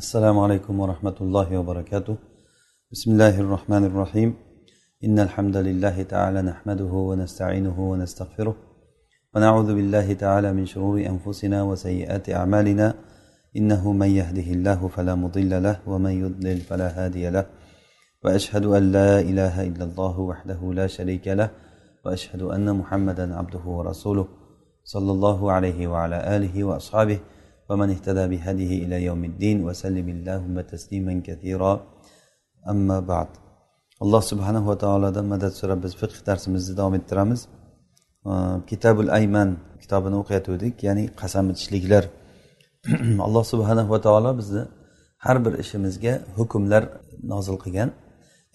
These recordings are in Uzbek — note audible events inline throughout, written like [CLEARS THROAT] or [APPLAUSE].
السلام عليكم ورحمة الله وبركاته. بسم الله الرحمن الرحيم. إن الحمد لله تعالى نحمده ونستعينه ونستغفره. ونعوذ بالله تعالى من شرور أنفسنا وسيئات أعمالنا. إنه من يهده الله فلا مضل له ومن يضلل فلا هادي له. وأشهد أن لا إله إلا الله وحده لا شريك له. وأشهد أن محمدا عبده ورسوله. صلى الله عليه وعلى آله وأصحابه ومن اهتدى بهديه إلى يوم الدين وسلم اللهم تسليما كثيرا أما بعد alloh subhanahu va taolodan madad so'rab biz fiqh darsimizni davom ettiramiz kitabul ayman kitobini o'qiyotgandik ya'ni qasam ichishliklar [CLEARS THROAT] alloh subhanahu va taolo bizni har bir ishimizga hukmlar nozil qilgan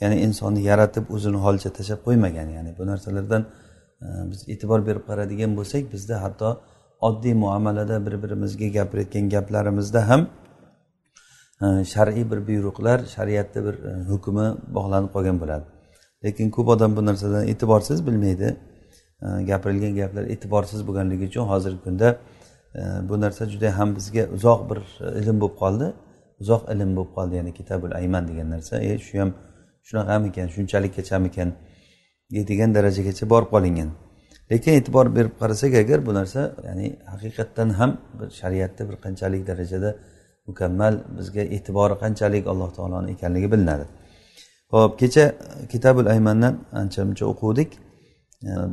ya'ni insonni yaratib o'zini holicha tashlab qo'ymagan ya'ni bu narsalardan biz e'tibor berib qaraydigan bo'lsak bizda hatto oddiy muomalada bir birimizga gapirayotgan gaplarimizda ham e, shar'iy bir buyruqlar shariatni bir e, hukmi bog'lanib qolgan bo'ladi. Lekin ko'p odam bu narsadan e'tiborsiz bilmaydi. E, gapirilgan gaplar e'tiborsiz bo'lganligi uchun hozirgi kunda bu narsa juda ham bizga uzoq bir ilm bo'lib qoldi. Uzoq ilm bo'lib qoldi ya'ni kitabul ayman degan narsa. E shu ham shunaqamikan shunchalikkachamikan degan darajagacha borib qolingan. Lekin e'tibor berib qarasak agar bu narsa ya'ni haqiqatdan ham bir shariatda bir qanchalik darajada mukammal bizga e'tibori qanchalik alloh taoloni ekanligi bilinadi. Ho'p kecha kitabul aymandan ancha muncha o'quvdik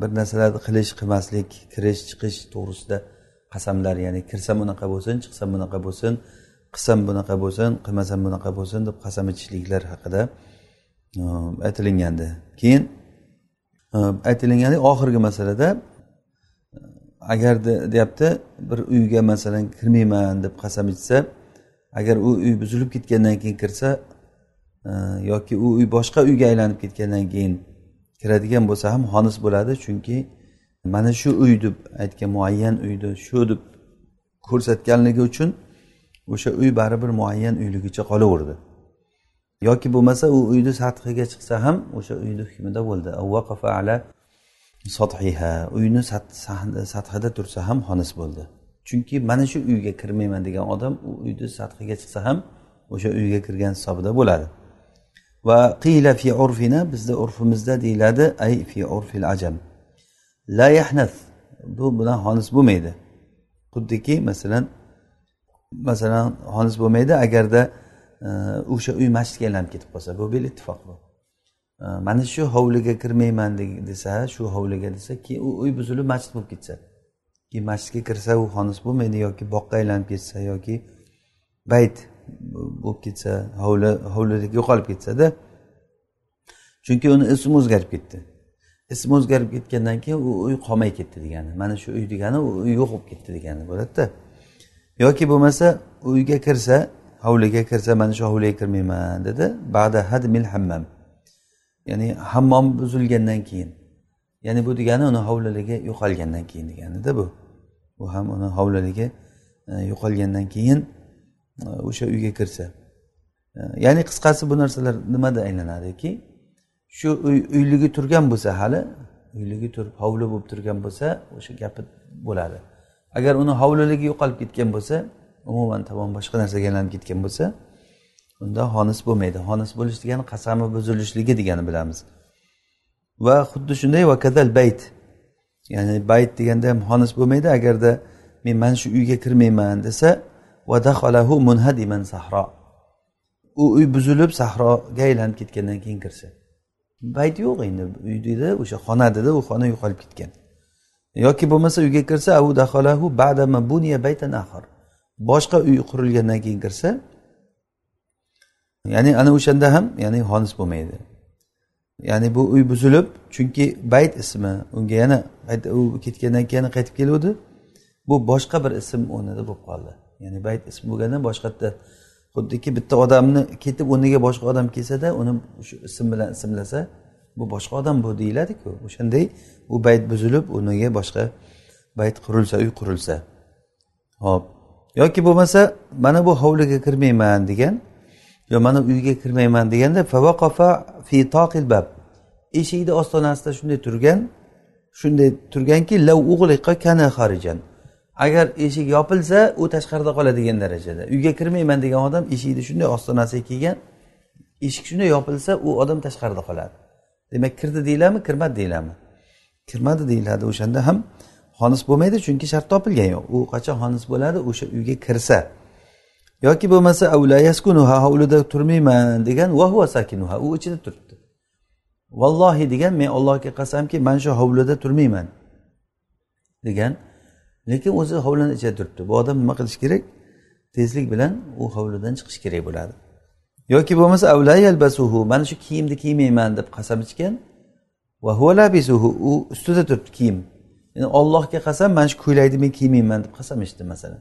bir narsalarni qilish qilmaslik kirish chiqish to'g'risida qasamlar ya'ni kirsam unaqa bo'lsin chiqsam bunaqa bo'lsin qilsam bunaqa bo'lsin qilmasam bunaqa bo'lsin deb qasam ichishliklar haqida aytilingandi. Keyin Э, aytilingani oxirgi masalada э, agar deyapti bir uyga masalan kirmayman deb qasam ichsa agar u uy buzilib ketgandan keyin kirsa e, yoki u uy boshqa uyga aylanib ketgandan keyin kiradigan bo'lsa ham xonis bo'ladi. Chunki mana shu uy deb aytgan muayyan uyni shu deb ko'rsatganligi uchun o'sha uy baribir muayyan uyligicha qolaverdi. Yoki bo'lmasa u uyni sathiga chiqsa ham o'sha uyni hukmida bo'ldi. Ala sothiha uyni sathida tursa ham xonis bo'ldi. Chunki mana shu uyga kirmayman degan odam u uyni sathiga chiqsa ham o'sha uyga kirgan hisobida bo'ladi. Va qiyla fi urfina bizda urfimizda deyiladi ay fi urfil ajam. La yahnath bu bilan xonis bo'lmaydi. Xuddiki masalan masalan xonis bo'lmaydi. Agarda o'sha uy masjidga aylanib ketib qolsa bu bil ittifoq bu. Mana shu hovliga kirmayman desa shu hovliga desa keyin u uy buzilib masjid bo'lib ketsa. Keyin masjidga kirsa u xonis bo'lmaydi yoki boqqa aylanib ketsa yoki bayt bo'lib ketsa hovli hovlidagi yo'qolib ketsada chunki uni ismi o'zgarib ketdi. Ismi o'zgarib ketgandan keyin u uy qolmay ketdi degani mana shu uy degani u uy yo'q bo'lib ketdi degani bo'ladida. Yoki bo'lmasa uyga kirsa hovliga kirsa mana shu hovliga kirmayman dedi. Bada hadmil hammam ya'ni hammom buzilgandan keyin. Ya'ni bu degani uni hovliligi yo'qolgandan keyin deganida bu. Bu ham uni hovliligi e, yo'qolgandan keyin e, o'sha uyga kirsa. E, ya'ni qisqasi bu narsalar nimada aylanadiki? Shu uy uyligi turgan bo'lsa hali uyligi turib hovli bo'lib turgan bo'lsa o'sha gapi bo'ladi. Agar uni hovliligi yo'qolib ketgan bo'lsa umuman tamom boshqa narsaga aylanib ketgan bo'lsa unda xonis bo'lmaydi. Xonis bo'lish degani qasami buzilishligi degani bilamiz. Va xuddi shunday vakadal bayt. Ya'ni bayt deganda ham xonis bo'lmaydi agarda men mana shu uyga kirmayman desa vadaholahu munhadiman sahro. U uy buzilib sahroga aylanib ketgandan keyin kirsa. Bayt yo'q endi uy deydi o'sha xona dedi u xona yo'qolib ketgan. Yoki bo'lmasa uyga kirsa abu daholahu badama buniya baytan axir boshqa uy qurilgandan keyin kirsa ya'ni ana o'shanda ham ya'ni xonis bo'lmaydi. Ya'ni bu uy buzilib chunki bayt ismi unga yana u ketgandan keyin qaytib keluvdi. Bu boshqa bir ism o'rnida bo'lib qoldi. Ya'ni bayt ism bo'lganda boshqa yerda xuddiki bitta odamni ketib o'rniga boshqa odam kelsada uni shu ism bilan ismlasa bu boshqa odam bu deyiladiku. O'shanday u bayt buzilib o'rniga boshqa bayt qurilsa uy qurilsa. Ho'p. Yoki bo'lmasa mana bu hovliga kirmayman degan yo mana uyga kirmayman deganda fi toqil bab. Eshikni ostonasida shunday turgan shunday turganki lav kana xarijan. Agar eshik yopilsa u tashqarida qoladigan darajada. Uyga kirmayman degan odam eshikni shunday ostonasiga kelgan eshik shunday yopilsa u odam tashqarida qoladi. Demak kirdi deyiladimi kirmadi deyiladimi kirmadi deyiladi o'shanda ham. Xonis bo'lmaydi chunki shart topilgan yo'q. U qachon xonis bo'ladi o'sha uyga kirsa. Yoki bo'lmasa hovlida turmayman degan vahuva sakinuha u ichida turibdi. Vallohi degan men allohga qasamki man shu hovlida turmayman degan. Lekin o'zi hovlini ichida turibdi. Bu odam nima qilish kerak? Tezlik bilan u hovlidan chiqish kerak bo'ladi. Yoki bo'lmasa avlayalbasuhu mana shu kiyimni kiymayman deb qasam ichgan va labisuhu u ustida turibdi kiyim. Ya'ni ollohga qasam mana shu ko'ylakni men kiymayman deb qasam ichdi masalan.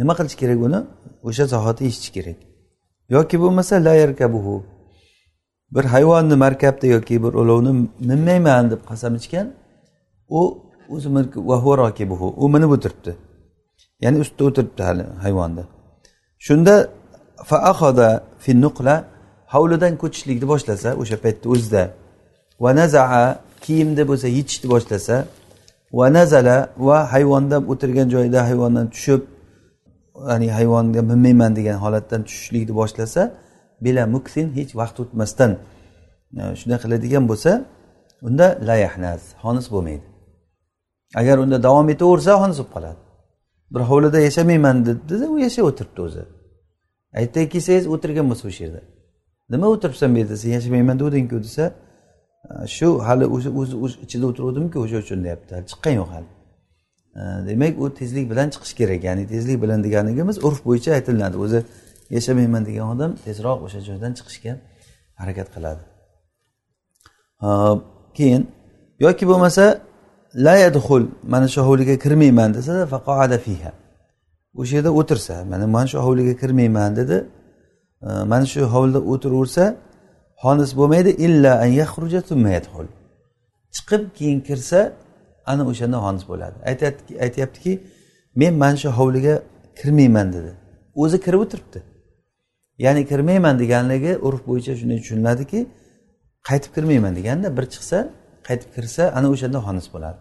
Nima qilish kerak uni? O'sha zahoti eshitish kerak. Yoki bo'lmasa la yarkabuhu. Bir hayvonni markabda yoki bir ulovni minmayman deb qasam ichgan u o'zi u minib o'tiribdi. Ya'ni ustida o'tiribdi hali hayvonni shunda faahoda finnuqla hovlidan ko'chishlikni boshlasa o'sha paytda o'zida va nazaa kiyimda bo'lsa yechishni boshlasa va nazala va hayvonda o'tirgan joyida hayvondan tushib ya'ni hayvonga minmayman degan holatdan tushishlikni boshlasa bila muksin hech vaqt o'tmasdan e, shunday qiladigan bo'lsa unda layahnaz xonis bo'lmaydi. Agar unda davom etaversa xonis bo'lib qoladi. Bir hovlida yashamayman dedi u yashab o'tiribdi o'zi. Ayta kelsangiz o'tirgan bo'lsa o'sha yerda nima o'tiribsan bu yerda? Sen yashamayman degandingku desa shu hali o'sha o'zi ichida o'tiruvdimku o'sha uchun deyapti. Chiqqan yo'q hali. E, demak u tezlik bilan chiqish kerak ya'ni tezlik bilan deganligimiz urf bo'yicha aytilinadi o'zi yashamayman degan odam tezroq o'sha joydan chiqishga harakat qiladi. E, keyin yoki bo'lmasa la yadxul mana shu hovliga kirmayman desa faqoada fiha. O'sha yerda o'tirsa mana mana shu hovliga kirmayman dedi. E, mana shu hovlida o'tiraversa xonis bo'lmaydi illa an yaxruja yadxul chiqib keyin kirsa ana o'shanda xonis bo'ladi. Aytyaptiki men mana shu hovliga kirmayman dedi. O'zi kirib o'tiribdi. Ya'ni kirmayman deganligi urf bo'yicha shunday tushuniladiki qaytib kirmayman deganda bir chiqsa qaytib kirsa ana o'shanda xonis bo'ladi.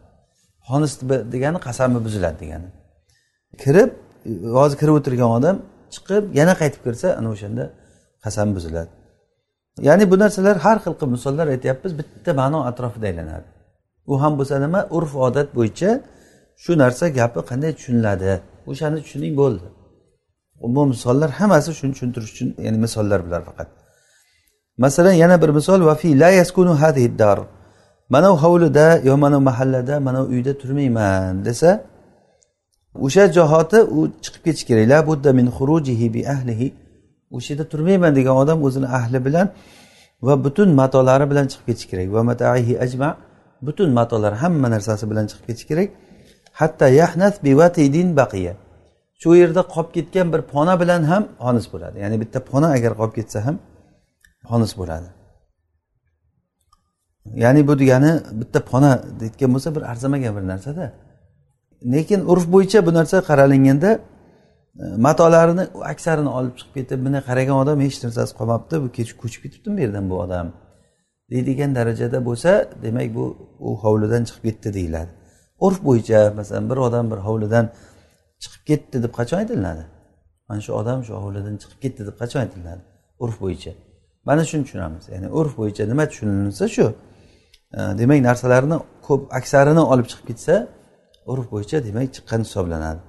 Xonis degani qasami buziladi degani. Kirib hozir kirib o'tirgan odam chiqib yana qaytib kirsa ana o'shanda qasam buziladi. Ya'ni bu narsalar har xil qilib misollar aytyapmiz bitta ma'no atrofida aylanadi. U ham bo'lsa nima? Urf odat bo'yicha shu narsa gapi qanday tushuniladi? O'shani tushuning bo'ldi. Bu misollar hammasi shuni tushuntirish uchun ya'ni misollar bular faqat. Masalan yana bir misol vafi la yaskunu dar mana u hovlida yo mana mahallada mana uyda turmayman desa o'sha johati u chiqib ketishi kerak. La budda min xurujihi bi ahlihi o'sha yerda turmayman degan odam o'zini ahli bilan va butun matolari bilan chiqib ketishi kerak. Va mataihi ajma butun matolari hamma narsasi bilan chiqib ketishi kerak. Hatto yahnas bivatidin baqiya. Shu yerda qolib ketgan bir pona bilan ham xonis bo'ladi. Ya'ni bitta pona agar qolib ketsa ham xonis bo'ladi. Ya'ni bu degani bitta pona deyotgan bo'lsa bir arzimagan bir narsada. Lekin urf bo'yicha bu narsa qaralinganda matolarini aksarini olib chiqib ketib buni qaragan odam hech narsasi qolmabdi bu kech ko'chib ketibdimi bu yerdan bu odam deydigan darajada bo'lsa demak bu u hovlidan chiqib ketdi deyiladi. Urf bo'yicha masalan bir odam bir hovlidan chiqib ketdi deb qachon aytiladi? Mana shu odam shu hovlidan chiqib ketdi deb qachon aytiladi? Urf bo'yicha. Mana shuni tushunamiz. Ya'ni urf bo'yicha nima tushunilsa shu. Demak narsalarni ko'p aksarini olib chiqib ketsa urf bo'yicha demak chiqqan hisoblanadi.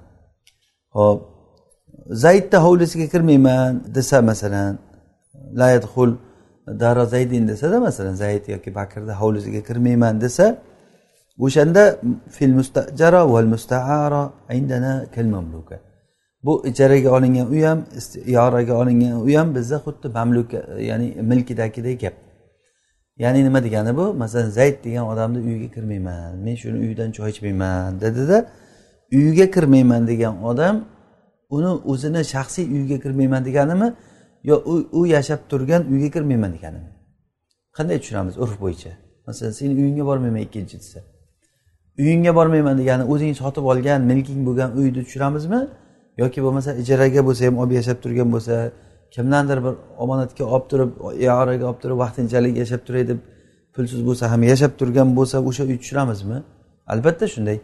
Ho'p. Zaydni hovlisiga kirmayman desa masalan layadxul daro zaydin desada masalan zayd yoki bakrni hovlisiga kirmayman desa o'shanda fil mustajara val mustaara indana kal mamluka. Bu ijaraga olingan uy ham iyoraga olingan uy ham bizda xuddi mamluka ya'ni milkidagidek gap. Ya'ni nima degani bu? Masalan zayd degan odamni uyiga kirmayman men shuni uyidan choy ichmayman dedida uyiga kirmayman degan odam uni o'zini shaxsiy uyiga kirmayman deganimi? Yo u yashab turgan uyga kirmayman deganimi? Qanday tushunamiz urf bo'yicha? Masalan seni uyingga bormayman ikkinchi desa. Uyingga bormayman degani o'zing sotib olgan milking bo'lgan uyni tushiramizmi yoki bo'lmasa ijaraga bo'lsa ham olib yashab turgan bo'lsa kimdandir bir omonatga olib turib ioraga olib turib vaqtinchalik yashab turay deb pulsiz bo'lsa ham yashab turgan bo'lsa o'sha uy tushiramizmi albatta shunday.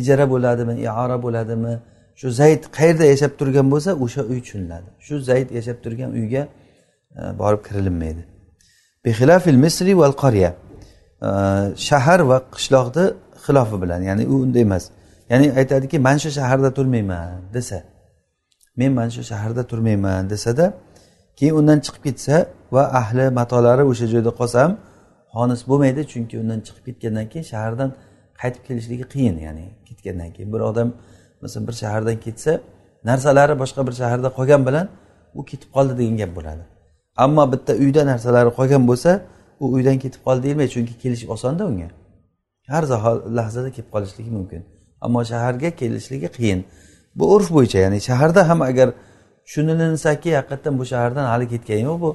Ijara bo'ladimi iora bo'ladimi? Shu zayd qayerda yashab turgan bo'lsa o'sha uy tushuniladi. Shu zayd yashab turgan uyga e, borib kirilinmaydi. Misri val qarya. E, shahar va qishloqni xilofi bilan ya'ni u unday emas. Ya'ni aytadiki man shu shaharda turmayman desa men mana shu shaharda turmayman desada keyin undan chiqib ketsa va ahli matolari o'sha joyda qolsa ham xonis bo'lmaydi chunki undan chiqib ketgandan keyin shahardan qaytib kelishligi qiyin ya'ni ketgandan keyin bir odam masalan bir shahardan ketsa narsalari boshqa bir shaharda qolgan bilan u ketib qoldi degan gap bo'ladi. Ammo bitta uyda narsalari qolgan bo'lsa u uydan ketib qoldi deyilmaydi chunki kelish osonda unga. Har lahzada kelib qolishligi mumkin. Ammo shaharga kelishligi qiyin. Bu urf bo'yicha ya'ni shaharda ham agar tushunilinsaki haqiqatdan bu shahardan hali ketgani yo'q bu.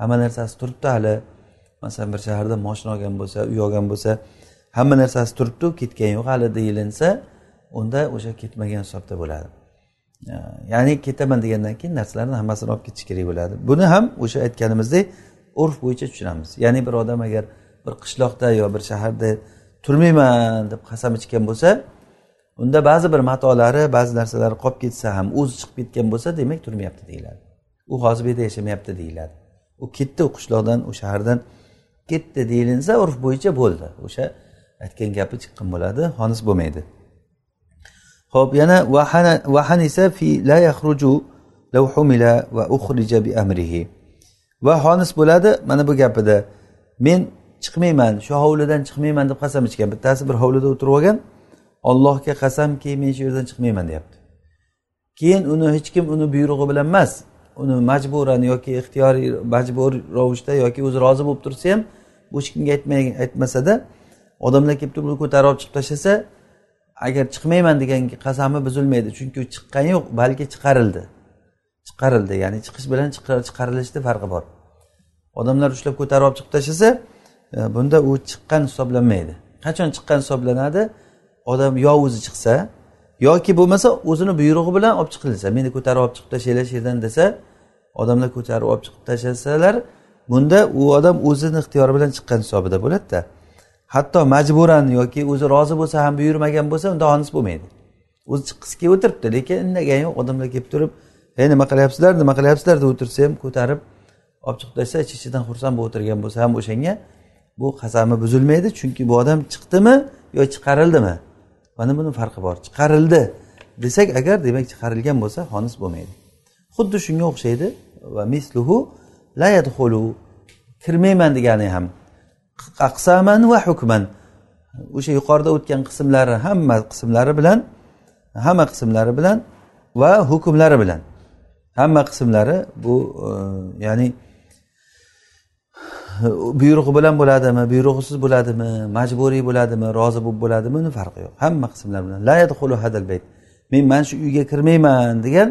Hamma narsasi turibdi hali. Masalan bir shaharda moshina olgan bo'lsa uy olgan bo'lsa hamma narsasi turibdi ketgani yo'q hali deyilinsa unda o'sha ketmagan hisobda bo'ladi. Ya'ni ketaman degandan keyin narsalarni hammasini olib ketish kerak bo'ladi. Buni ham o'sha aytganimizdek urf bo'yicha tushunamiz. Ya'ni bir odam agar bir qishloqda yo bir shaharda turmayman deb qasam ichgan bo'lsa unda ba'zi bir matolari ba'zi narsalari qolib ketsa ham o'zi chiqib ketgan bo'lsa demak turmayapti deyiladi. U hozir bu yerda yashamayapti deyiladi. U ketdi u qishloqdan u shahardan ketdi deyilinsa urf bo'yicha bo'ldi. O'sha aytgan gapi chiqqan bo'ladi xonis bo'lmaydi. Ho'p yana vahanisa fi la yaxruju law humila va ukhrija bi amrihi. Va xonis bo'ladi mana bu gapida. Men chiqmayman shu hovlidan chiqmayman deb qasam ichgan bittasi bir hovlida o'tirib olgan ollohga qasamki men shu yerdan chiqmayman deyapti. Keyin uni hech kim uni buyrug'i bilan emas uni majburan yoki ixtiyoriy majbur ravishda yoki o'zi rozi bo'lib tursa ham hech kimga aytmasada odamlar kelib turib uni ko'tarib olib chiqib tashlasa agar chiqmayman degan qasami buzilmaydi chunki u chiqqani yo'q balki chiqarildi. Chiqarildi ya'ni chiqish bilan chiqarilishni farqi bor. Odamlar ushlab ko'tarib olib chiqib tashlasa e, bunda u chiqqan hisoblanmaydi. Qachon chiqqan hisoblanadi? Odam yo o'zi chiqsa yoki bo'lmasa o'zini buyrug'i bilan olib chiqilsa meni ko'tarib olib chiqib tashlanglar shu yerdan desa odamlar ko'tarib olib chiqib tashlasalar bunda u odam o'zini ixtiyori bilan chiqqan hisobida bo'ladida. Hatto majburan yoki o'zi rozi bo'lsa ham buyurmagan bo'lsa unda xonis bo'lmaydi. O'zi chiqqisi kelib o'tiribdi lekin indagani yo'q. Odamlar kelib turib ey nima qilyapsizlar nima qilyapsizlar? deb o'tirsa ham ko'tarib olib chiqib tashlasa ich ichidan xursand bo'lib o'tirgan bo'lsa ham o'shanga bu qasami buzilmaydi chunki bu odam chiqdimi yo chiqarildimi? Mana buni farqi bor. Chiqarildi desak agar demak chiqarilgan bo'lsa xonis bo'lmaydi. Xuddi shunga o'xshaydi. Va misluhu la yadxulu kirmayman degani ham aqsaman va hukman. O'sha yuqorida o'tgan qismlari hamma qismlari bilan hamma qismlari bilan va hukmlari bilan. Hamma qismlari bu e, ya'ni buyrug'i bilan bo'ladimi buyrug'isiz bo'ladimi majburiy bo'ladimi rozi bo'lib bo'ladimi uni farqi yo'q. Hamma qismlar bilan. La yadxulu hadal bayt. Men mana shu uyga kirmayman degan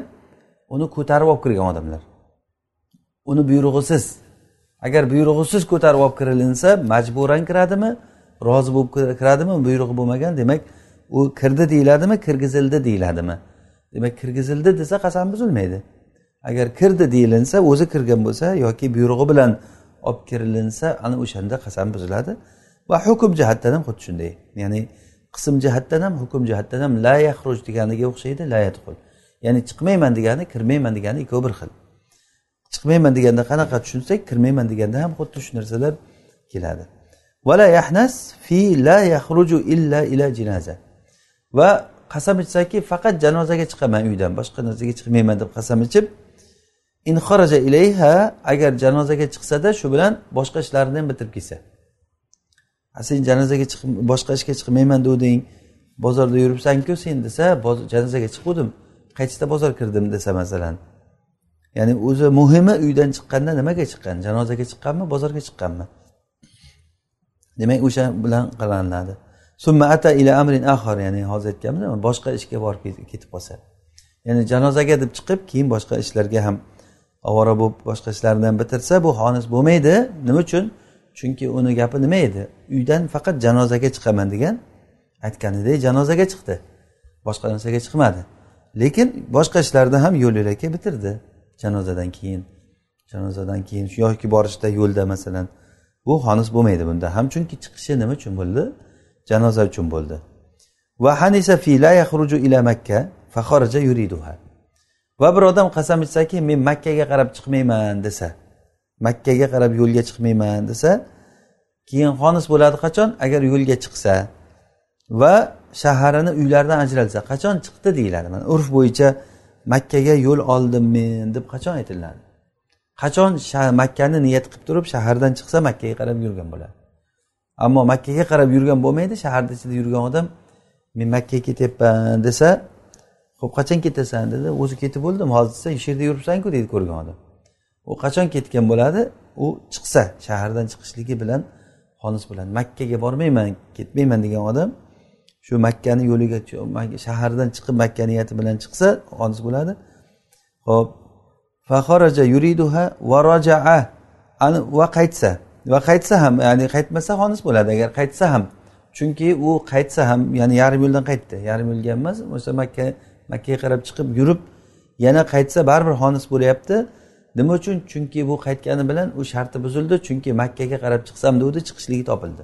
uni ko'tarib olib kirgan odamlar. Uni buyrug'isiz. Agar buyrug'isiz ko'tarib olib kirilinsa majburan kiradimi? Rozi bo'lib kiradimi? Buyrug'i bo'lmagan demak u kirdi deyiladimi kirgizildi deyiladimi demak kirgizildi desa qasam buzilmaydi. Agar kirdi deyilinsa o'zi kirgan bo'lsa yoki buyrug'i bilan olib kirilinsa ana o'shanda qasam buziladi. Va hukm jihatdan ham xuddi shunday. Ya'ni qism jihatdan ham hukm jihatdan ham la yahruj deganiga o'xshaydi la yadxul ya'ni chiqmayman degani kirmayman degani ikkovi bir xil. Chiqmayman deganda qanaqa tushunsak kirmayman deganda ham xuddi shu narsalar keladi. Vala yahnas fi la yaxruju illa ila jinaza. Va qasam ichsaki faqat janozaga chiqaman uydan boshqa narsaga chiqmayman deb qasam ichib in xaraja ilayha agar janozaga chiqsada shu bilan boshqa ishlarini ham bitirib kelsa. Sen janozaga chiqib boshqa ishga chiqmayman deganding bozorda yuribsanku sen desa janozaga chiquvdim qaytishda bozor kirdim desa masalan. Ya'ni o'zi muhimi uydan chiqqanda nimaga chiqqan? Janozaga chiqqanmi bozorga chiqqanmi? Demak o'sha bilan qilinadi. Summa ata ila amrin axar ya'ni hozir aytganmiz boshqa ishga borib ketib qolsa. Ya'ni janozaga deb chiqib keyin boshqa ishlarga ham ovora bo'lib boshqa ishlarni ham bitirsa bu xonis bo'lmaydi. Nima uchun? Chunki uni gapi nima edi? Uydan faqat janozaga chiqaman degan aytganidek janozaga chiqdi. Boshqa narsaga chiqmadi. Lekin boshqa ishlarni ham yo'l yo'lakay bitirdi. Janozadan keyin janozadan keyin yoki borishda yo'lda masalan. Bu xonis bo'lmaydi bunda. Ham chunki chiqishi nima uchun bo'ldi? Janoza uchun bo'ldi. Va hanisa fi la yakhruju ila makka fa yuriduha. Va bir odam qasam ichsaki men makkaga qarab chiqmayman desa makkaga qarab yo'lga chiqmayman desa keyin xonis bo'ladi qachon? Agar yo'lga chiqsa va shaharini uylaridan ajralsa. Qachon chiqdi? deyiladi. Mana urf bo'yicha makkaga yo'l oldim men deb qachon aytiladi? Qachon makkani niyat qilib turib shahardan chiqsa makkaga qarab yurgan bo'ladi? Ammo makkaga qarab yurgan bo'lmaydi shaharni ichida yurgan odam men makkaga ketyapman desa ho'p qachon ketasan? dedi. O'zi ketib bo'ldim hozir desa shu yerda yuribsanku deydi ko'rgan odam. U qachon ketgan bo'ladi? U chiqsa shahardan chiqishligi bilan xolis bo'ladi makkaga bormayman ketmayman degan odam shu makkani yo'liga shahardan chiqib makka niyati bilan chiqsa xonis bo'ladi. Ho'p faxoraja yuriduha va rojaa va qaytsa. Va qaytsa ham ya'ni qaytmasa xonis bo'ladi agar qaytsa ham. Chunki u qaytsa ham ya'ni yarim yo'ldan qaytdi. Yarim yo'lga emas o'sha makka makkaga qarab chiqib yurib yana qaytsa baribir xonis bo'lyapti. Nima uchun? Chunki bu qaytgani bilan u sharti buzildi. Chunki makkaga qarab chiqsam degandi chiqishligi topildi.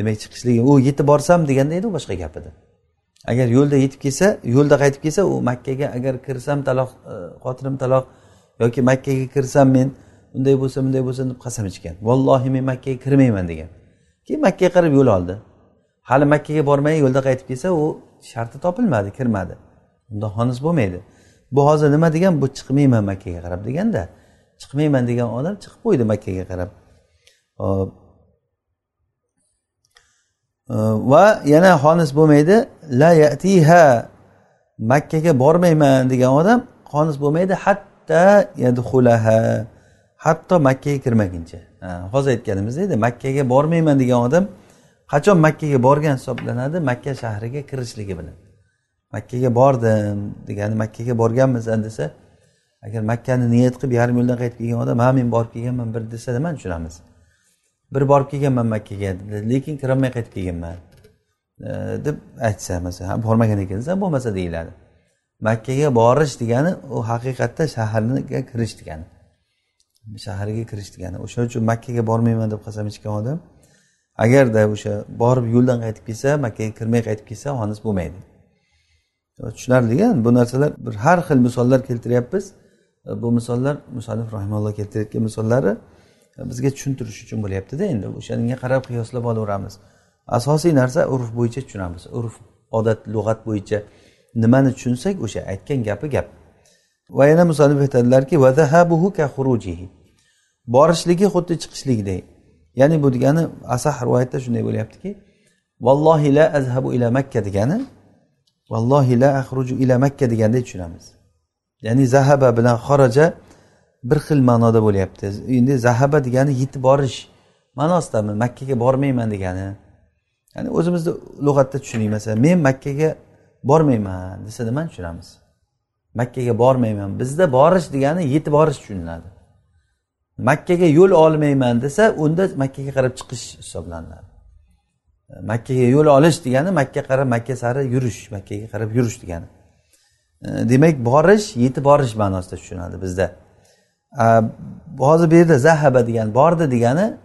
Demak chiqishligi u yetib borsam deganda edi u boshqa gap edi agar yo'lda yetib kelsa yo'lda qaytib kelsa u makkaga agar kirsam taloq e, xotinim taloq yoki makkaga kirsam men unday bo'lsa bunday bo'lsa deb qasam ichgan. Vallohi men makkaga kirmayman degan. Keyin makkaga qarab yo'l oldi. Hali makkaga bormay yo'lda qaytib kelsa u sharti topilmadi kirmadi. Unda xonis bo'lmaydi. Bu hozir nima degan? Bu chiqmayman makkaga qarab deganda chiqmayman degan odam chiqib qo'ydi makkaga qarab. Hop. Va yana xonis bo'lmaydi la yatiha makkaga bormayman degan odam xonis bo'lmaydi hatta yadxulaha hatto makkaga kirmaguncha. Hozir aytganimizdek edi makkaga bormayman degan odam qachon makkaga borgan hisoblanadi? Makka shahriga kirishligi bilan. Makkaga bordim degani makkaga borganmizan desa agar makkani niyat qilib yarim yo'ldan qaytib kelgan odam ha men borib kelganman bir desa nimani tushunamiz. Bir borib kelganman makkaga lekin kirolmay qaytib kelganman. Deb aytsa masalan bormagan ekansan bo'lmasa deyiladi. Makkaga borish degani u haqiqatda shaharga kirish degani. Shaharga kirish degani. O'shaning uchun makkaga bormayman deb qasam ichgan odam agarda o'sha borib yo'ldan qaytib kelsa makkaga kirmay qaytib kelsa xonis bo'lmaydi. Tushunarli bu narsalar bir har xil misollar keltiryapmiz. Bu misollar musanif rahimalloh keltirayotgan misollari. Bizga tushuntirish uchun bo'lyaptida endi o'shanga qarab qiyoslab olaveramiz. Asosiy narsa urf bo'yicha tushunamiz. Urf odat lug'at bo'yicha nimani tushunsak o'sha aytgan gapi gap. Va yana musanif aytadilarki borishligi xuddi chiqishlikdek ya'ni bu degani asah rivoyatda shunday bo'lyaptiki vallohi la azhabu ila makka degani vallohi la axruju ila makka degandek tushunamiz. Ya'ni zahaba bilan xoroja bir xil ma'noda bo'lyapti. Endi zahaba degani yetib borish ma'nosidami makkaga bormayman degani. Ya'ni o'zimizni lug'atda tushuning masalan men makkaga bormayman desa nimani tushunamiz? Makkaga bormayman bizda borish degani yetib borish tushuniladi. Makkaga yo'l olmayman desa unda makkaga qarab chiqish hisoblanadi. Makkaga yo'l olish degani makka qarab makka sari yurish makkaga qarab yurish degani. Demak borish yetib borish ma'nosida tushunadi bizda. Hozir bu yerda zahaba degani bordi degani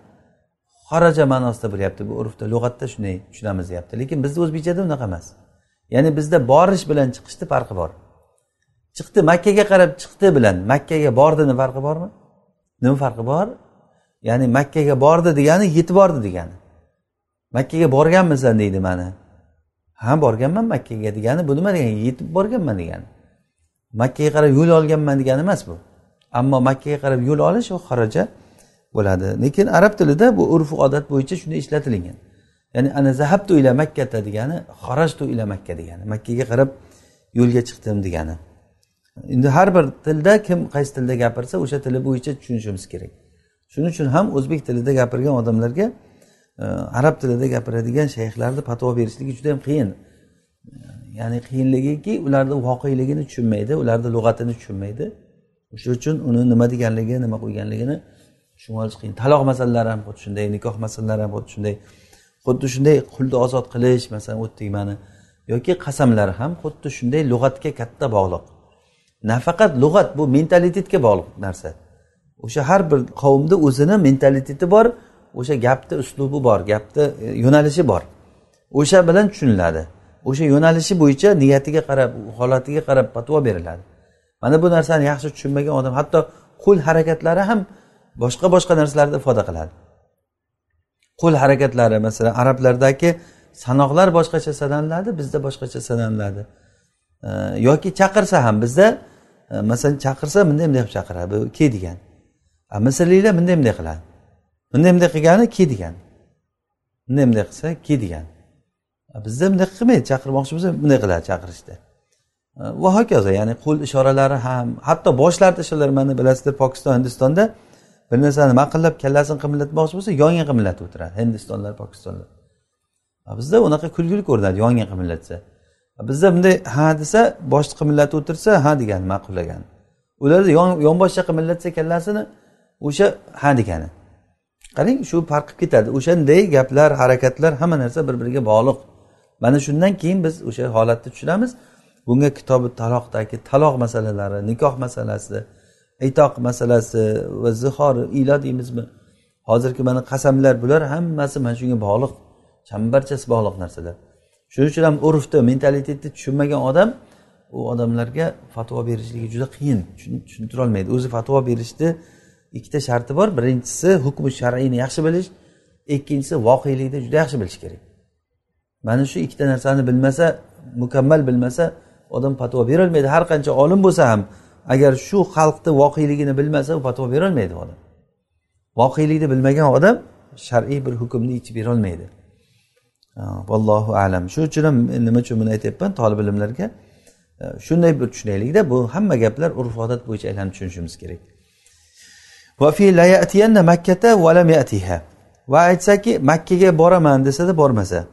xoraja ma'nosida bo'lyapti bu urfda. Lug'atda shunday tushunamiz deyapti. Lekin bizni o'zbekchada unaqa emas. Ya'ni bizda borish bilan chiqishni farqi bor. Chiqdi makkaga qarab chiqdi bilan makkaga bordini farqi bormi? Nima farqi bor? Ya'ni makkaga bordi degani yetib bordi degani. Makkaga borganmisan deydi mani ha borganman makkaga degani bu nima degani? Yetib borganman degani. Makkaga qarab yo'l olganman degani emas bu. Ammo makkaga qarab yo'l olish u xaraja bo'ladi. Lekin arab tilida bu urf odat bo'yicha shunday ishlatilgan. Ya'ni ana zahabtu ila makkata degani xarajtu ila makka degani makkaga qarab yo'lga chiqdim degani. Endi har bir tilda kim qaysi tilda gapirsa o'sha tili bo'yicha tushunishimiz kerak. Shuning uchun ham o'zbek tilida gapirgan odamlarga e, arab tilida gapiradigan shayxlarni fatvo berishligi juda yam qiyin. Ya'ni qiyinligiki ularni voqeligini tushunmaydi ularni lug'atini tushunmaydi. O'sha uchun uni nima deganligi nima qo'yganligini tushunib olish qiyin. Taloq masalalari ham xuddi shunday nikoh masalalari ham xuddi shunday. Xuddi shunday qulni ozod qilish masalan o'tdik mana. Yoki qasamlar ham xuddi shunday lug'atga katta bog'liq. Nafaqat lug'at bu mentalitetga bog'liq narsa. O'sha har bir qavmni o'zini mentaliteti bor o'sha gapni uslubi bor gapni e, yo'nalishi bor. O'sha bilan tushuniladi. O'sha yo'nalishi bo'yicha niyatiga qarab holatiga qarab patvo beriladi. Mana bu narsani yaxshi tushunmagan odam hatto qo'l harakatlari ham boshqa boshqa narsalarni ifoda qiladi. Qo'l harakatlari masalan arablardagi sanoqlar boshqacha sanaladi bizda boshqacha sanaladi. Yoki chaqirsa ham bizda e, masalan chaqirsa bunday bunday qilib chaqiradi bu ke degan. Misrliklar bunday bunday qiladi. Bunday bunday qilgani ke degan. Bunday bunday qilsa ke degan. Bizda bunday qilmaydi chaqirmoqchi bo'lsa bunday qiladi chaqirishda. Va hokazo ya'ni qo'l ishoralari ham hatto boshlarni ishoralari mana bilasizlar pokiston hindistonda bir narsani maqillab kallasini qimillatmoqchi bo'lsa yonga qimillatib o'tiradi hindistonlar pokistonlar bizda unaqa kulgili ko'rinadi yonga qimillatsa bizda bunday ha desa boshni qimillatib o'tirsa ha degani ma'qullagani ularda yonboshcha qimillatsa kallasini o'sha ha degani. Qarang shu farq qilib ketadi. O'shanday gaplar harakatlar hamma narsa bir biriga bog'liq. Mana shundan keyin biz o'sha holatni tushunamiz. Bunga kitobi taloqdagi taloq masalalari nikoh masalasi itoq masalasi va zihor ilo deymizmi? Hozirgi mana qasamlar bular hammasi mana shunga bog'liq chambarchasi bog'liq narsalar. Shuning uchun ham urfni mentalitetni tushunmagan odam u odamlarga fatvo berishligi juda qiyin. Tushuntirolmaydi. O'zi fatvo berishni ikkita sharti bor. Birinchisi hukmi shar'iyni yaxshi bilish ikkinchisi voqelikni juda yaxshi bilish kerak. Mana shu ikkita narsani bilmasa mukammal bilmasa odam fatvo berolmaydi har qancha olim bo'lsa ham agar shu xalqni voqeligini bilmasa u fatvo berolmaydi odam. Voqelikni bilmagan odam shar'iy bir hukmni yechib berolmaydi vallohu alam. Shu uchun ham nima uchun buni aytyapman? Tolib ilmlarga. Shunday bir tushunaylikda bu hamma gaplar urf odat bo'yicha aylanib tushunishimiz kerak. Va aytsaki makkaga boraman desada bormasa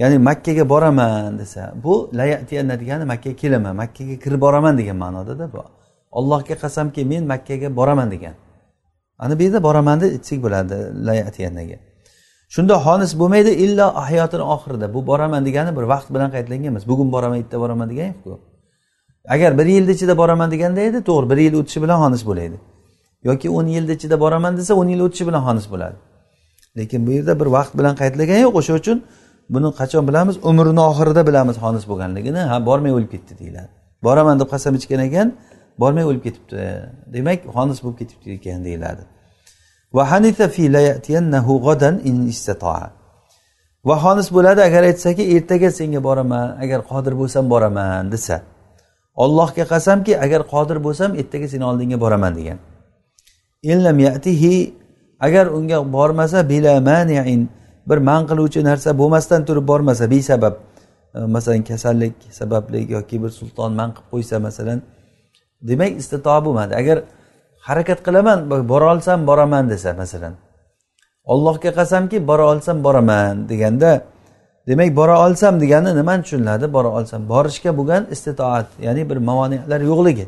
ya'ni makkaga boraman desa bu layatiyanna degani makkaga kelaman makkaga kirib boraman degan ma'nodada bu. Allohga qasamki men makkaga boraman degan. Ana bu yerda boraman deb aytsak bo'ladi layatiyannaga shunda xonis bo'lmaydi illo hayotini oxirida. Bu boraman degani bir vaqt bilan qaytlangan emas bugun boraman erta boraman degan yo'qku agar bir yilni ichida boraman deganda edi to'g'ri bir yil o'tishi bilan xonis bo'laydi. Yoki o'n yilni ichida boraman desa o'n yil o'tishi bilan xonis bo'ladi. Lekin bu yerda bir vaqt bilan qaytlagan yo'q o'sha uchun buni qachon bilamiz? Umrini oxirida bilamiz xonis bo'lganligini. Ha bormay o'lib ketdi deyiladi. Boraman deb qasam ichgan ekan bormay o'lib ketibdi. Demak xonis bo'lib ketibdi ekan deyiladi. Va xonis bo'ladi agar aytsaki ertaga senga boraman agar qodir bo'lsam boraman desa. Ollohga qasamki agar qodir bo'lsam ertaga seni oldingga boraman degan. Agar unga bormasa bila maniin. Bir man qiluvchi narsa bo'lmasdan turib bormasa besabab e, masalan kasallik sababli yoki bir sulton man qilib qo'ysa masalan demak istito bo'lmadi. Agar harakat qilaman bora olsam boraman desa masalan ollohga qasamki bora olsam boraman deganda demak bora olsam degani nimani tushuniladi? Bora olsam borishga bo'lgan istitoat ya'ni bir mavoniyalar yo'qligi.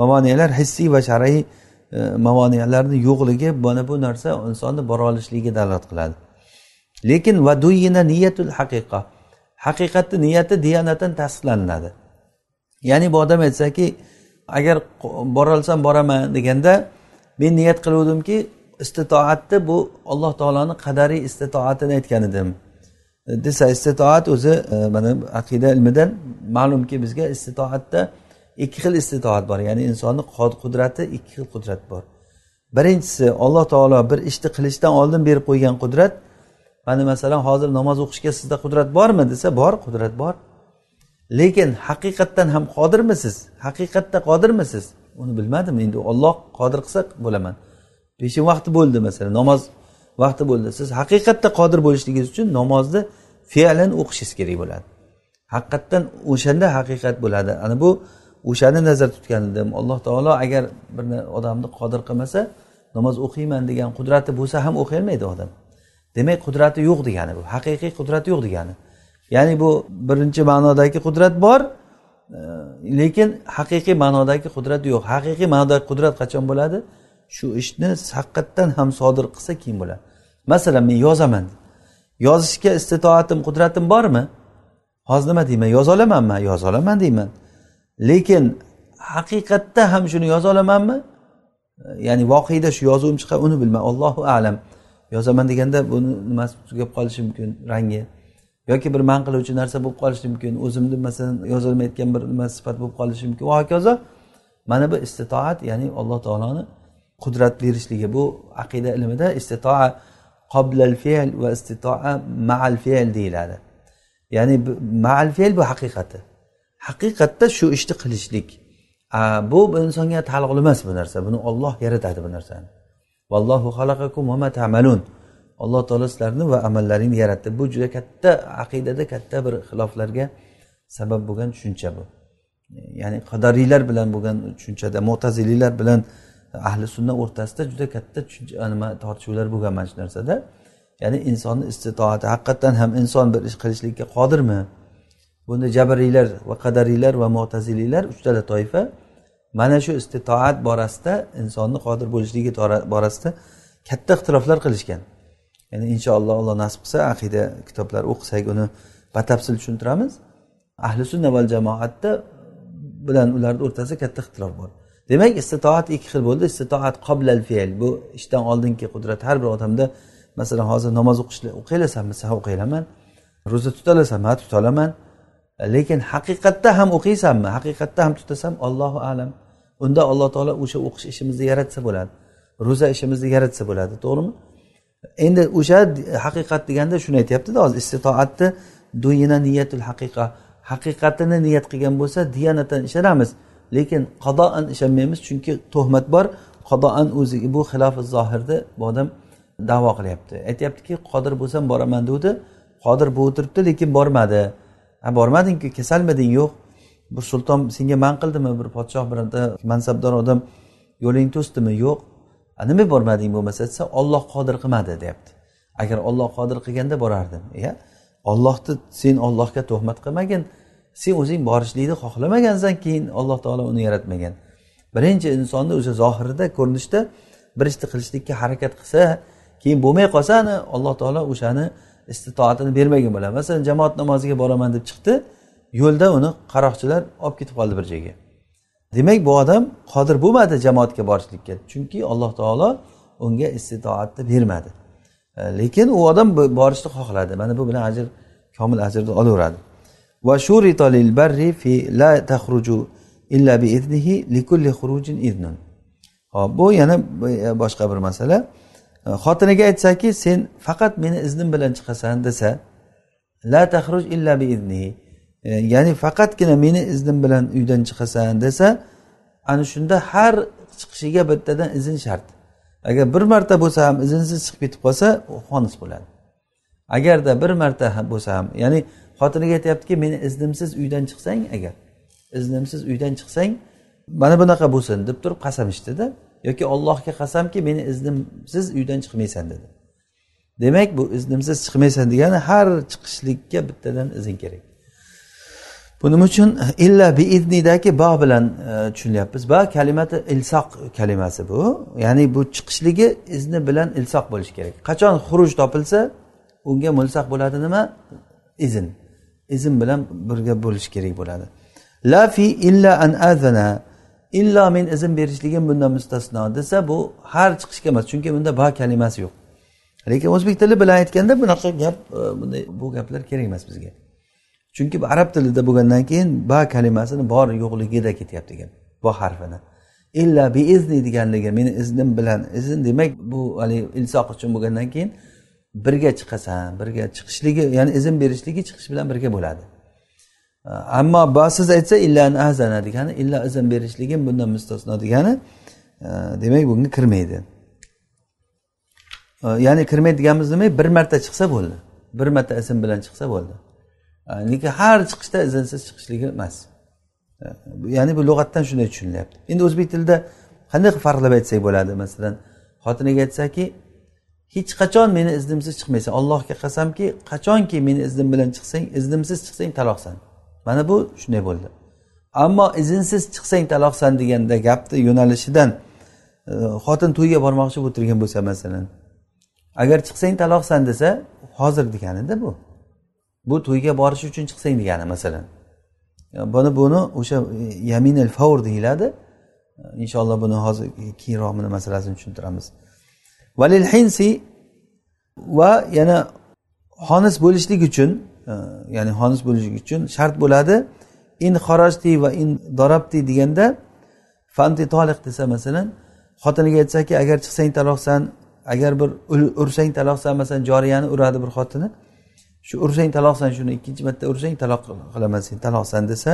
Mavoniyalar hissiy va shar'iy e, mavoniyalarni yo'qligi mana bu narsa insonni bora olishligiga dalolat qiladi. Lekin vaduyina niyatul haqiqa. Haqiqatni niyati diyonatan tasdiqlanadi. Ya'ni bu odam aytsaki agar borolsam boraman deganda men niyat qiluvdimki istitoatni bu alloh taoloni qadariy istitoatini aytgan edim. Desa istitoat o'zi e, mana aqida ilmidan ma'lumki bizga istitoatda ikki xil istitoat bor. Ya'ni insonni qudrati ikki xil qudrat bor. Birinchisi alloh taolo bir ishni qilishdan oldin berib qo'ygan qudrat mana masalan hozir namoz o'qishga sizda qudrat bormi desa bor qudrat bor. Lekin haqiqatdan ham qodirmisiz? Haqiqatda qodirmisiz? Uni bilmadim endi olloh qodir qilsa bo'laman. Peshin vaqti bo'ldi masalan namoz vaqti bo'ldi. Siz haqiqatda qodir bo'lishligingiz uchun namozni fe'lan o'qishingiz kerak bo'ladi. Haqiqatdan o'shanda haqiqat bo'ladi. Ana bu o'shani nazarda tutgan edim. Alloh taolo agar bir odamni qodir qilmasa namoz o'qiyman degan qudrati bo'lsa ham o'qiy odam. Demak qudrati yo'q degani bu. Haqiqiy qudrat yo'q degani. Ya'ni bu birinchi ma'nodagi qudrat bor e, lekin haqiqiy ma'nodagi qudrat yo'q. Haqiqiy ma'nodagi qudrat qachon bo'ladi? Shu ishni haqiqatdan ham sodir qilsa keyin bo'ladi. Masalan men yozaman. Yozishga istitoatim qudratim bormi? Hozir nima deyman? Yoza olamanmi? Yoza olaman deyman. Lekin haqiqatda ham shuni yoza olamanmi? E, ya'ni voqeda shu yozuvim chiqadi uni bilmayman allohu alam. Yozaman deganda buni nimasi tugab qolishi mumkin? Rangi. Yoki bir man qiluvchi narsa bo'lib qolishi mumkin? O'zimni masalan yozolmayotgan bir nima sifat bo'lib qolishi mumkin? Va hokazo mana bu istitoat ya'ni alloh taoloni qudrat berishligi. Bu aqida ilmida istitoa qoblal fe'l va istitoa maal fe'l deyiladi. Ya'ni maal fe'l bu haqiqati. Haqiqatda shu ishni qilishlik. Bu insonga taalluqli emas bu narsa. Buni olloh yaratadi bu narsani. Vallohu xalaqakum va tamalun. Alloh taolo sizlarni va amallaringni yaratdi. Bu juda katta aqidada katta bir xiloflarga sabab bo'lgan tushuncha bu. Ya'ni qadariylar bilan bo'lgan tushunchada mo'taziliylar bilan ahli sunna o'rtasida juda katta nima tortishuvlar bo'lgan mana shu narsada. Ya'ni insonni istitoati haqiqatdan ham inson bir ish qilishlikka qodirmi? Bunda jabriylar va qadariylar va mo'taziliylar uchtala toifa. Mana shu istitoat borasida insonni qodir bo'lishligi borasida katta ixtiroflar qilishgan. Ya'ni inshaalloh alloh nasib qilsa aqida kitoblar o'qisak uni batafsil tushuntiramiz. Ahli sunna val jamoatda bilan ularni o'rtasida katta ixtilof bor. Demak istitoat ikki xil bo'ldi. Istitoat qoblal fe'l. Bu ishdan oldingi qudrat har bir odamda masalan hozir namoz o'qishni o'qiyolasanmi ha o'qiyolaman ro'za tutolasanmi ha tutolaman. Lekin haqiqatda ham o'qiysanmi haqiqatda ham tutasan? Allohu alam. Unda alloh taolo o'sha o'qish ishimizni yaratsa bo'ladi ro'za ishimizni yaratsa bo'ladi to'g'rimi? Endi o'sha haqiqat deganda shuni aytyaptida hozir istitoatni duyina niyatul haqiqa. Haqiqatini niyat qilgan bo'lsa diyanatan ishonamiz. Lekin qadoan ishonmaymiz chunki tuhmat bor. Qadoan o'zi bu xilofi zohirni bu odam davo qilyapti. Aytyaptiki qodir bo'lsam boraman degdi qodir bo'lib turibdi lekin bormadi. Ha bormadingku kasalmiding yo'q. Bir sulton senga man qildimi? Bir podshoh bironta mansabdor odam yo'ling to'sdimi? Yo'q. Nima bormading bo'lmasa desa olloh qodir qilmadi deyapti. Agar olloh qodir qilganda borardim. Iya. Ollohni sen ollohga tuhmat qilmagin. Sen o'zing borishlikni xohlamagansan keyin alloh taolo uni yaratmagan. Birinchi insonni o'sha zohirida ko'rinishda bir ishni qilishlikka harakat qilsa keyin bo'lmay qolsa alloh taolo o'shani istitoatini bermagan bo'ladi masalan jamoat namoziga boraman deb chiqdi. Yo'lda uni qaroqchilar olib ketib qoldi bir joyga. Demak bu odam qodir bo'lmadi jamoatga borishlikka chunki alloh taolo unga istitoatni bermadi. E, lekin u odam borishni xohladi. Mana bu bilan ajr komil ajrni olaveradi va lil barri fi la taxruju illa bi idnihi likulli xurujin idnun. Hop bu yana e, boshqa bir masala. E, xotiniga aytsaki sen faqat meni iznim bilan chiqasan desa la taxruj illa bi idnihi E, ya'ni faqatgina meni iznim bilan uydan chiqasan desa ana shunda har chiqishiga bittadan izn shart. Agar bir marta bo'lsa ham iznsiz chiqib ketib qolsa xonis bo'ladi. Agarda bir marta bo'lsa ham ya'ni xotiniga aytyaptiki meni iznimsiz uydan chiqsang agar iznimsiz uydan chiqsang mana bunaqa bo'lsin deb turib qasam ichdida yoki ollohga qasamki meni iznimsiz uydan chiqmaysan dedi. Demak bu iznimsiz chiqmaysan degani har chiqishlikka bittadan izn kerak. Buning uchun e, illa biiznidagi ba bilan e, tushunyapmiz. Ba kalimati ilsoq kalimasi bu. Ya'ni bu chiqishligi izni bilan ilsoq bo'lishi kerak. Qachon xuruj topilsa unga mulsaq bo'ladi nima? Izn. Izn bilan birga bo'lishi kerak bo'ladi. La fi illa an azana. Illo men izn berishligim bundan mustasno desa bu har chiqishga emas chunki bunda ba kalimasi yo'q. Lekin o'zbek tili bilan aytganda bunaqa gap e, bunday bu gaplar kerak emas bizga. Chunki bu arab tilida bo'lgandan keyin ba kalimasini bor yo'qligida ketyapti gap bo harfini. Illa izni deganligi meni iznim bilan izn demak bu haligi ilsoq uchun bo'lgandan keyin birga chiqasan birga chiqishligi ya'ni izn berishligi chiqish bilan birga bo'ladi. Ammo basiz aytsa illa azana degani illa izn berishligim bundan mustasno degani demak bunga kirmaydi. Ya'ni kirmaydi deganimiz nima bir marta chiqsa bo'ldi bir marta ism bilan chiqsa bo'ldi. Lekin har chiqishda izinsiz chiqishligi emas ya'ni bu lug'atdan shunday tushunilyapti endi o'zbek tilida qanday qilib farqlab aytsak bo'ladi masalan xotiniga aytsaki hech qachon meni iznimsiz chiqmaysan allohga qasamki qachonki meni iznim bilan chiqsang iznimsiz chiqsang taloqsan mana bu shunday bo'ldi ammo izinsiz chiqsang taloqsan deganda gapni yo'nalishidan xotin to'yga bormoqchi bo'lib turgan bo'lsa masalan agar chiqsang taloqsan desa hozir deganida bu bu to'yga borish uchun chiqsang degani masalan. Buni buni o'sha e, yamin al favr deyiladi. E, inshaalloh buni hozir keyinroq buni masalasini tushuntiramiz. Valil hinsi va yana xonis bo'lishlik uchun e, ya'ni xonis bo'lishlik uchun shart bo'ladi. In xorojti va in dorabti deganda fanti toliq desa masalan xotiniga aytsaki agar chiqsang taloqsan agar bir ursang taloqsan masalan joriyani uradi bir xotini. Shu ursang taloqsan shuni ikkinchi marta ursang taloq qilaman sen taloqsan desa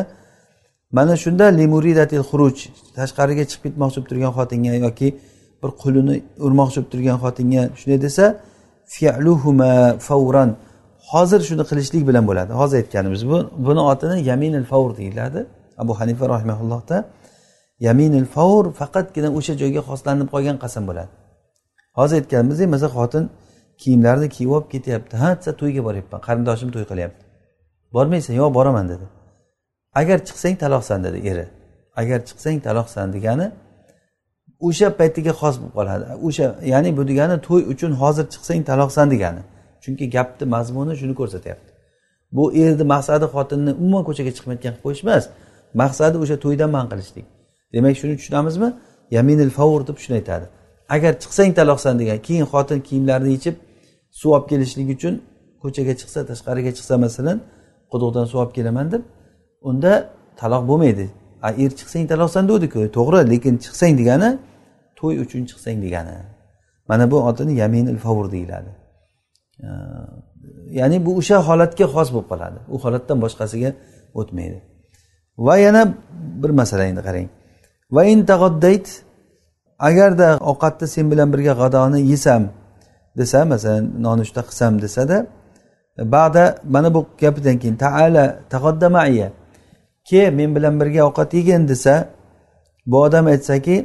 mana shunda limuridatil xuruj tashqariga chiqib ketmoqchi bo'lib turgan xotinga yoki bir qulini urmoqchi bo'lib turgan xotinga shunday desa fialuhuma favran hozir shuni qilishlik bilan bo'ladi. Hozir aytganimiz bu buni otini yaminil favr deyiladi. Abu hanifa rahimaullohda yaminil favr faqatgina o'sha joyga xoslanib qolgan qasam bo'ladi. Hozir aytganimizdek masalan xotin kiyimlarini kiyib olib ketyapti. Ha desa to'yga boryapman. Qarindoshim to'y qilyapti. Bormaysan yo'q boraman dedi. Agar chiqsang taloqsan dedi eri. Agar chiqsang taloqsan degani o'sha paytiga xos bo'lib qoladi. O'sha ya'ni bu degani to'y uchun hozir chiqsang taloqsan degani. Chunki gapni mazmuni shuni ko'rsatyapti. Bu erni maqsadi xotinni umuman ko'chaga chiqmayotgan qilib qo'yish emas. Maqsadi o'sha to'ydan man qilishlik. Demak shuni tushunamizmi? Yaminil favur deb shuni aytadi. Agar chiqsang taloqsan degan keyin xotin kiyimlarini yechib suv olib kelishlik uchun ko'chaga chiqsa tashqariga chiqsa masalan quduqdan suv olib kelaman deb unda taloq bo'lmaydi. A er chiqsang taloqsan deguvdiku to'g'ri lekin chiqsang degani to'y uchun chiqsang degani. Mana bu otini yaminil favur deyiladi. Ya'ni bu o'sha holatga xos bo'lib qoladi. U holatdan boshqasiga o'tmaydi. Va yana bir masala endi qarang. Va in agarda ovqatni sen bilan birga g'adoni yesam desa masalan nonushta qilsam desada ba'da mana bu gapidan keyin taala taqoddamaiya ke men bilan birga ovqat yegin desa bu odam aytsaki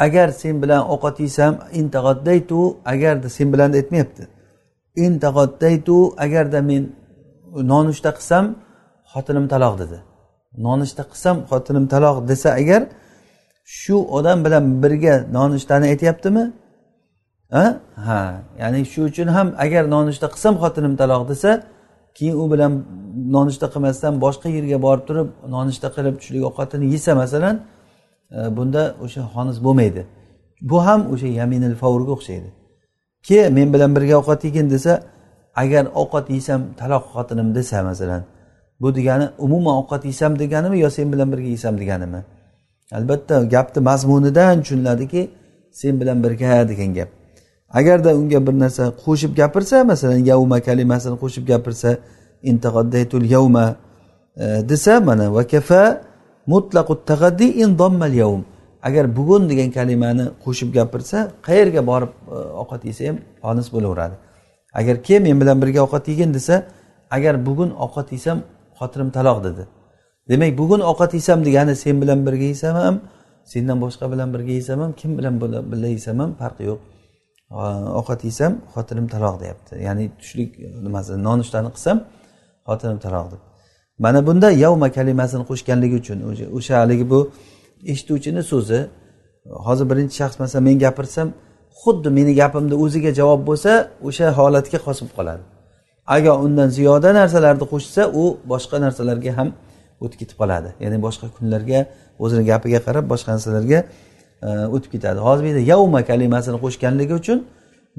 agar sen bilan ovqat yesam intaqoddaytu agarda sen bilan aytmayapti. Intaqoddaytu agarda men nonushta qilsam xotinim taloq dedi. Nonushta qilsam xotinim taloq desa agar shu odam bilan birga nonushtani aytyaptimi? Ha? Ya'ni shu uchun ham agar nonushta qilsam xotinim taloq desa keyin u bilan nonushta qilmasdan boshqa yerga borib turib nonushta qilib tushlik ovqatini yesa masalan e, bunda o'sha xonis bo'lmaydi. Bu ham o'sha yaminil favrga o'xshaydi. Ke men bilan birga ovqat yegin desa agar ovqat yesam taloq xotinim desa masalan bu degani umuman ovqat yesam deganimi yo sen bilan birga yesam deganimi? Albatta gapni mazmunidan tushuniladiki sen bilan birga degan gap. Agarda unga bir narsa qo'shib gapirsa masalan yavma kalimasini qo'shib gapirsa intaqaddaytul yavma e, desa mana va kafa mutlaqut taqaddi in dommal yavm agar bugun degan kalimani qo'shib gapirsa qayerga borib e, ovqat yesa ham xonis bo'laveradi. Agar kel men bilan birga ovqat yegin desa agar bugun ovqat yesam xotinim taloq dedi. Demak bugun ovqat yesam degani sen bilan birga yesam ham sendan boshqa bilan birga yesam ham kim bilan birga yesam ham farqi yo'q. Ovqat yesam xotinim taloq deyapti. Ya'ni tushlik nimasi nonushtani qilsam xotinim taloq deb. Mana bunda yavma kalimasini qo'shganligi uchun o'sha haligi bu eshituvchini so'zi hozir birinchi shaxs masalan men gapirsam xuddi meni gapimni o'ziga javob bo'lsa o'sha holatga xos bo'lib qoladi. Agar undan ziyoda narsalarni qo'shsa u boshqa narsalarga ham o'tib ketib qoladi. Ya'ni boshqa kunlarga o'zini gapiga qarab boshqa narsalarga E, o'tib ketadi. Hozir bu yerda yavma kalimasini qo'shganligi uchun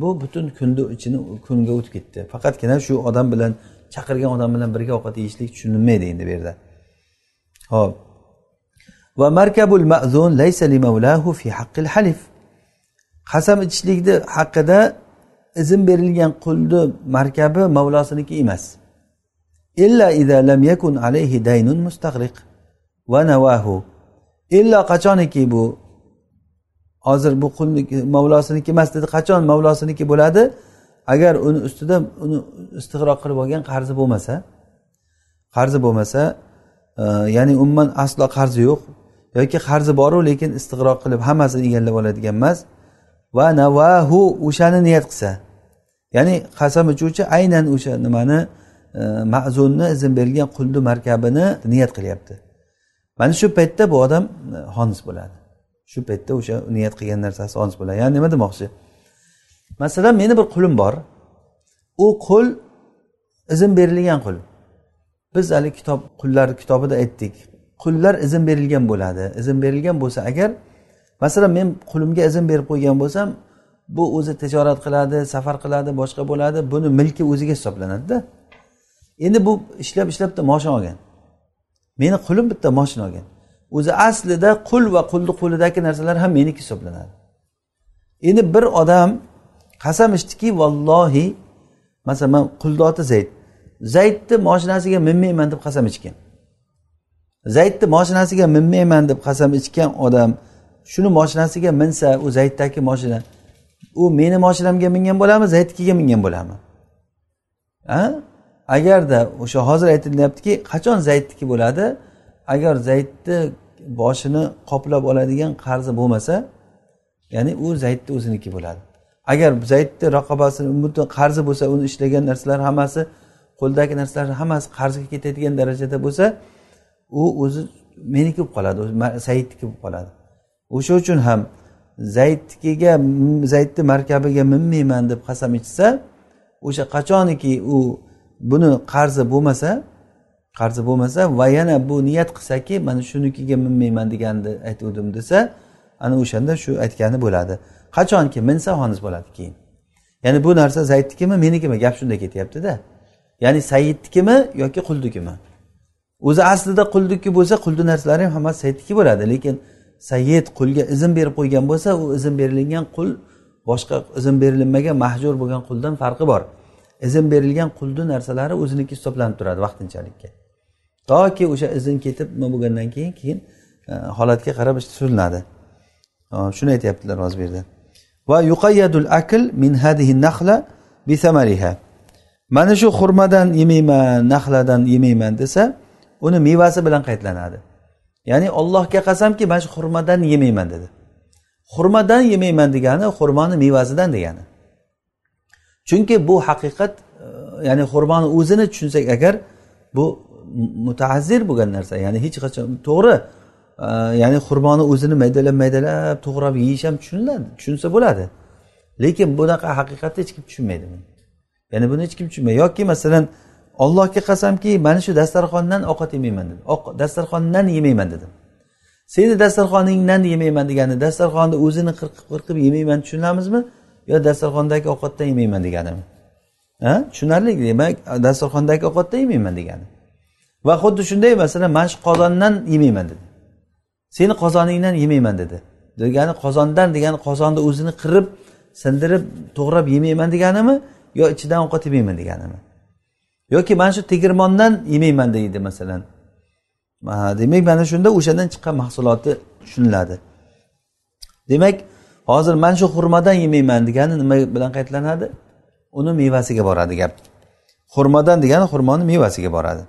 bu butun kunni ichini kunga o'tib ketdi. Faqatgina shu odam bilan chaqirgan odam bilan birga ovqat yeyishlik tushunilmaydi endi bu yerda. Ho'p. Va markabul ma'zun laysa li fi haqqil halif. Qasam ichishlikni haqida izn berilgan qulni markabi mavlosiniki emas. Illa ida lam yakun alayhi daynun mustaqriq. Va navahu. Illo qachoniki bu hozir bu qulniki mavlosiniki emas dedi. Qachon mavlosiniki bo'ladi? Agar uni ustida uni istig'roq qilib olgan qarzi bo'lmasa qarzi bo'lmasa e, ya'ni umuman aslo qarzi yo'q. Yoki qarzi boru lekin istig'roq qilib hammasini egallab oladigan emas. Va navahu o'shani niyat qilsa. Ya'ni qasam ichuvchi aynan o'sha nimani e, ma'zunni izn berilgan qulni markabini niyat qilyapti. Mana shu paytda bu odam e, xonis bo'ladi. Shu paytda o'sha niyat qilgan narsasi ojiz bo'ladi. Ya'ni nima demoqchi? Masalan meni bir qulim bor. U qul izn berilgan qul. Biz hali kitob qullar kitobida aytdik. Qullar izn berilgan bo'ladi. Izn berilgan bo'lsa agar masalan men qulimga izn berib qo'ygan bo'lsam bu o'zi tijorat qiladi safar qiladi boshqa bo'ladi buni milki o'ziga hisoblanadida endi bu ishlab ishlab bitta moshina olgan. Meni qulim bitta moshina olgan. O'zi aslida qul va qulni qo'lidagi narsalar ham meniki hisoblanadi. Endi bir odam qasam ichdiki vallohi masalan man qulni oti zayd. Zaydni moshinasiga minmayman deb qasam ichgan. Zaydni moshinasiga minmayman deb qasam ichgan odam shuni moshinasiga minsa u zayddagi moshina u meni moshinamga mingan bo'ladimi zaydnikiga mingan bo'ladimi? Agarda o'sha hozir aytilyaptiki qachon zaydniki bo'ladi? Agar zaydni boshini qoplab oladigan qarzi bo'lmasa ya'ni u zaydni o'ziniki bo'ladi. Agar zaydni raqobasini butun qarzi bo'lsa uni ishlagan narsalar hammasi qo'ldagi narsalar hammasi qarzga ketadigan darajada bo'lsa u o'zi meniki bo'lib qoladi saidniki bo'lib qoladi. O'sha uchun ham zaydnikiga zaydni markabiga minmayman deb qasam ichsa o'sha qachoniki u buni qarzi bo'lmasa qarzi bo'lmasa va yana bu niyat qilsaki mana shunikiga minmayman deganni aytuvdim desa ana o'shanda shu aytgani bo'ladi. Qachonki minsa xonis bo'ladi keyin. Ya'ni bu narsa zaydnikimi menikimi? Gap shunda ketyaptida. Ya'ni saidnikimi yoki quldikimi o'zi aslida quldiki bo'lsa qulni narsalari ham hammasi saidniki bo'ladi lekin sayyid qulga izn berib qo'ygan bo'lsa u izn berilgan qul boshqa izn berilmagan mahjur bo'lgan quldan farqi bor. Izn berilgan qulni narsalari o'ziniki hisoblanib turadi vaqtinchalikka toki o'sha izn ketib nima bo'lgandan keyin keyin e, holatga qarab ish turiladi e, shuni aytyaptilar hozir bu yerda. Va yuqayyadul akl min hadihi naxla bisamariha mana shu xurmadan yemayman naxladan yemayman desa uni mevasi bilan qaydlanadi. Ya'ni ollohga qasamki mana shu xurmadan yemayman dedi. Xurmadan yemayman degani xurmoni mevasidan degani. Chunki bu haqiqat e, ya'ni xurmoni o'zini tushunsak agar bu mutaazzir bo'lgan narsa. Ya'ni hech qachon to'g'ri. Ya'ni xurmoni o'zini maydalab maydalab to'g'rab yeyish ham tushuniladi tushunsa bo'ladi. Lekin bunaqa haqiqatni hech kim tushunmaydi ya'ni buni hech kim tushunmaydi. Yoki masalan ollohga qasamki mana shu dastarxondan ovqat yemayman dedi dastarxondan yemayman dedi seni dastarxoningdan yemayman degani dastarxonni o'zini qirqib qirqib yemayman tushunamizmi? Yo dastarxondagi ovqatdan yemayman deganimi? Ha? Tushunarli demak dasturxondagi ovqatdan yemayman degani. Va xuddi shunday masalan mana shu qozondan yemayman dedi. Seni qozoningdan yemayman dedi. Degani qozondan degani qozonni o'zini qirib sindirib to'g'rab yemayman deganimi yo ichidan ovqat yemayman deganimi? Yoki mana shu tegirmondan yemayman deydi masalan. Demak mana shunda o'shandan chiqqan mahsuloti tushuniladi. Demak hozir mana shu xurmadan yemayman degani nima bilan qaytlanadi uni mevasiga boradi gap. Xurmadan degani xurmoni mevasiga boradi.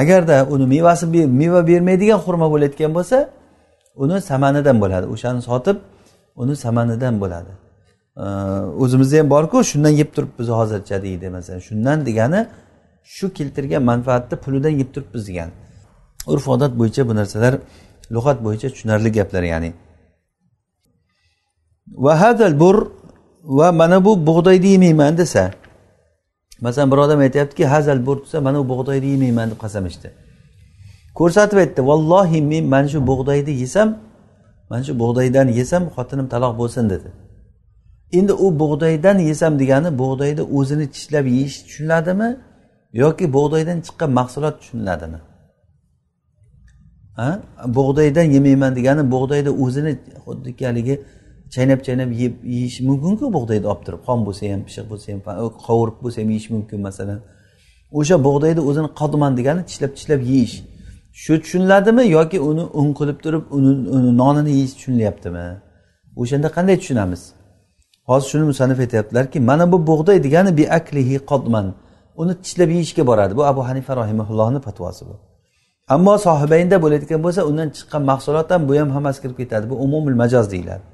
Agarda uni mevasi meva bermaydigan xurmo bo'layotgan bo'lsa uni samanidan bo'ladi. O'shani sotib uni samanidan bo'ladi. O'zimizda ham borku shundan yeb turibmiz hozircha deydi masalan. Shundan degani shu keltirgan manfaatni pulidan yeb turibmiz degan urf odat bo'yicha bu narsalar lug'at bo'yicha tushunarli gaplar ya'ni. Va hadal bur va mana bu bug'doyni yemayman desa masalan bir odam aytyaptiki hazal bur desa mana bu bug'doyni yemayman deb qasam ichdi. Ko'rsatib aytdi vallohi men mana shu bug'doyni yesam mana shu bug'doydan yesam xotinim taloq bo'lsin dedi. Endi u bug'doydan yesam degani bug'doyni o'zini tishlab yeyish tushuniladimi yoki bug'doydan chiqqan mahsulot tushuniladimi? Bug'doydan yemayman degani bug'doyni o'zini xuddiki haligi chaynab chaynab yeb yeyish mumkinku bug'doyni olib turib. Xom bo'lsa ham pishiq bo'lsa ham qovurib bo'lsa ham yeyish mumkin masalan. O'sha bug'doyni o'zini qodman degani tishlab tishlab yeyish. Shu tushuniladimi yoki uni un qilib turib uni nonini yeyish tushunilyaptimi? O'shanda qanday tushunamiz? Hozir shuni musanif aytyaptilarki mana bu bug'doy degani bi aklihi qodman uni tishlab yeyishga boradi. Bu abu hanifa rohimaullohni fatvosi bu. Ammo sohibaynda bo'layotgan bo'lsa undan chiqqan mahsulot ham bu ham hammasi kirib ketadi. Bu umumil majoz deyiladi.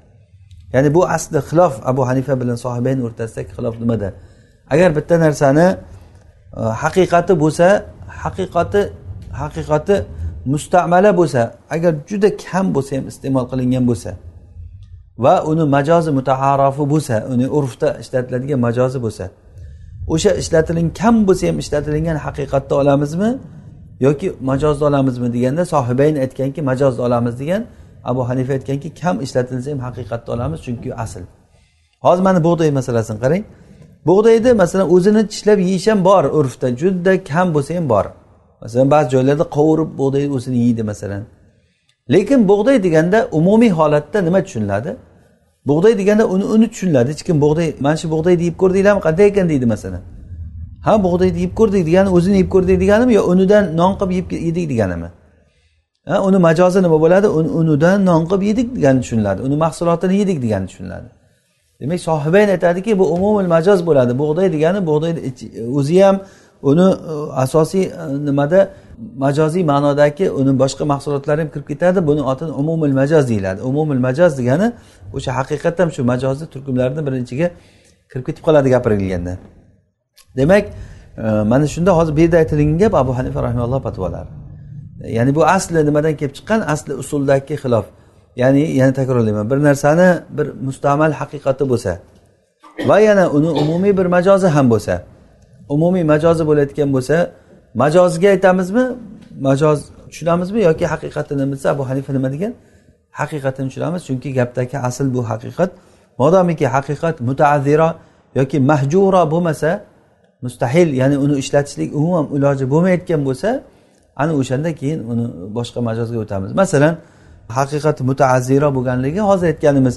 Ya'ni bu asli xilof abu hanifa bilan sohibayn o'rtasidagi xilof nimada? Agar bitta narsani e, haqiqati bo'lsa haqiqati haqiqati mustamala bo'lsa agar juda kam bo'lsa ham iste'mol qilingan bo'lsa va uni majozi mutaharofi bo'lsa uni urfda ishlatiladigan majozi bo'lsa o'sha ishlatiling kam bo'lsa ham ishlatilingan haqiqatni olamizmi yoki majozda olamizmi deganda sohibayn aytganki majozda olamiz degan abu hanifa aytganki kam ishlatilsa ham haqiqatni olamiz chunki asl. Hozir mana bug'doy masalasini qarang. Bug'doyni masalan o'zini tishlab yeyish ham bor urfda juda kam bo'lsa ham bor. Masalan ba'zi joylarda qovurib bug'doy o'zini yeydi masalan. Lekin bug'doy deganda umumiy holatda nima tushuniladi? Bug'doy deganda uni uni tushuniladi. Hech kim bug'doy mana shu bug'doyni yeb ko'rdinglarmi qanday ekan? deydi masalan. Ha bug'doyni yeb ko'rdik degani o'zini yeb ko'rdik deganimi yo unidan non qilib yeb yedik deganimi? Uni majozi nima bo'ladi? Unidan non qilib yedik degani tushuniladi. Uni mahsulotini yedik degani tushuniladi. Demak sohibayn aytadiki bu umumil majoz bo'ladi. Bug'doy degani bug'doy o'zi ham uni e, asosiy e, nimada? Majoziy ma'nodagi uni boshqa mahsulotlari ham kirib ketadi. Buni otini umumil majoz deyiladi. Umumil majoz degani o'sha haqiqatdan shu majozni turkumlarini birinchiga kirib ketib qoladi gapirilganda. Demak e, mana shunda hozir bu yerda aytilgan gap abu hanifa rahimalloh fatvolari ya'ni bu asli nimadan kelib chiqqan? Asli usuldagi xilof. Ya'ni yana takrorlayman. Bir narsani bir mustamal haqiqati bo'lsa va yana uni umumiy bir majozi ham bo'lsa umumiy majozi bo'layotgan bo'lsa majozga aytamizmi? Majoz tushunamizmi yoki haqiqatini bilsa? Abu hanifa nima degan? Haqiqatini tushunamiz chunki gapdagi asl bu haqiqat. Modomiki haqiqat mutaaziro yoki mahjura bo'lmasa mustahil ya'ni uni ishlatishlik umuman iloji bo'lmayotgan bo'lsa ana o'shanda keyin uni boshqa majozga o'tamiz. Masalan haqiqati mutaaziro bo'lganligi hozir aytganimiz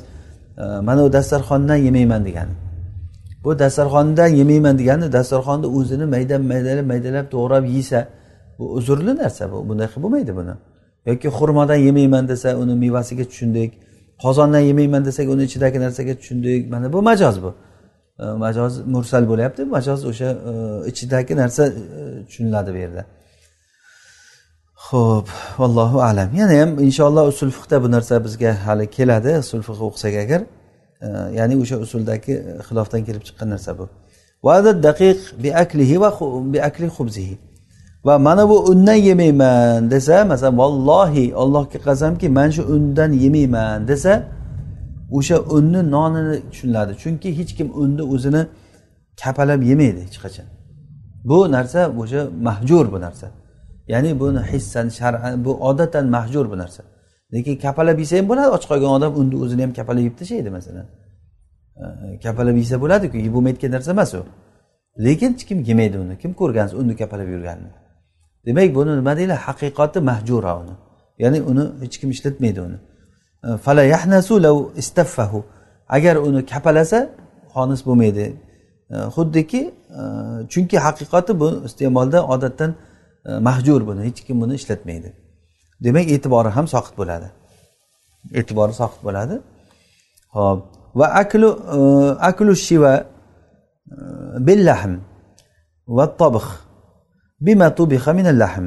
mana u dasturxondan yemayman degani. Bu dasturxondan yemayman degani dasturxonni o'zini mayda maydalab maydalab to'g'rab yesa bu uzrli narsa bu bunday qilib bo'lmaydi buni. Yoki xurmodan yemayman desa uni mevasiga tushundik qozondan yemayman desak uni ichidagi narsaga tushundik mana bu majoz bu. Majoz mursal bo'lyapti majoz o'sha e, ichidagi narsa e, tushuniladi bu yerda. Ho'p allohu alam. Yana ham inshaalloh usul fiqda bu narsa bizga hali keladi usul fiq o'qisak agar. E, ya'ni o'sha usuldagi xilofdan kelib chiqqan narsa bu. Daqiq bi aklihi va bi akli xubzihi va mana bu undan yemayman desa masalan vallohi allohga qasamki man shu undan yemayman desa o'sha unni nonini tushuniladi. Chunki hech kim unni o'zini kapalab yemaydi hech qachon. Bu narsa o'sha mahjur bu narsa. Ya'ni buni hissan shar'an bu odatan mahjur bu narsa. Lekin kapalab yesa ham bo'ladi och qolgan odam undi o'zini ham kapalab yeb tashlaydi masalan. Kapalab yesa bo'ladiku yeb bo'lmaydigan narsa emas u. Lekin hech kim yemaydi uni. Kim ko'rgan unni kapalab yurganini. Demak buni nima deyiladi haqiqati mahjura uni. Ya'ni uni hech kim ishlatmaydi uni. Fala yahnasu law istaffahu. Agar uni kapalasa xonis bo'lmaydi. Xuddiki chunki haqiqati bu iste'molda odatdan E, mahjur buni hech kim buni ishlatmaydi. Demak e'tibori ham soqit bo'ladi. E'tibori soqit bo'ladi. Ho'p va aklu e, aklu shiva e, billahm va tobih bima tubiha min lahm.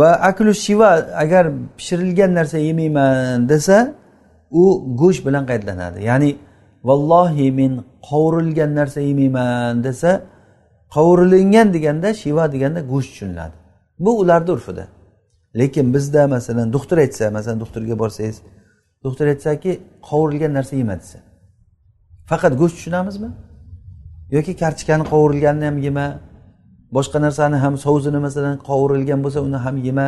Va aklu shiva agar pishirilgan narsa yemayman desa u go'sht bilan qaydlanadi. Ya'ni vallohi men qovurilgan narsa yemayman desa qovurilingan deganda shiva deganda go'sht tushuniladi. Bu ularni urfida. Lekin bizda masalan doktor aytsa masalan doktorga borsangiz doktor aytsaki qovurilgan narsa yema desa faqat go'sht tushunamizmi? Yoki kartoshkani qovurilganini ham yema boshqa narsani ham sovuzini masalan qovurilgan bo'lsa uni ham yema.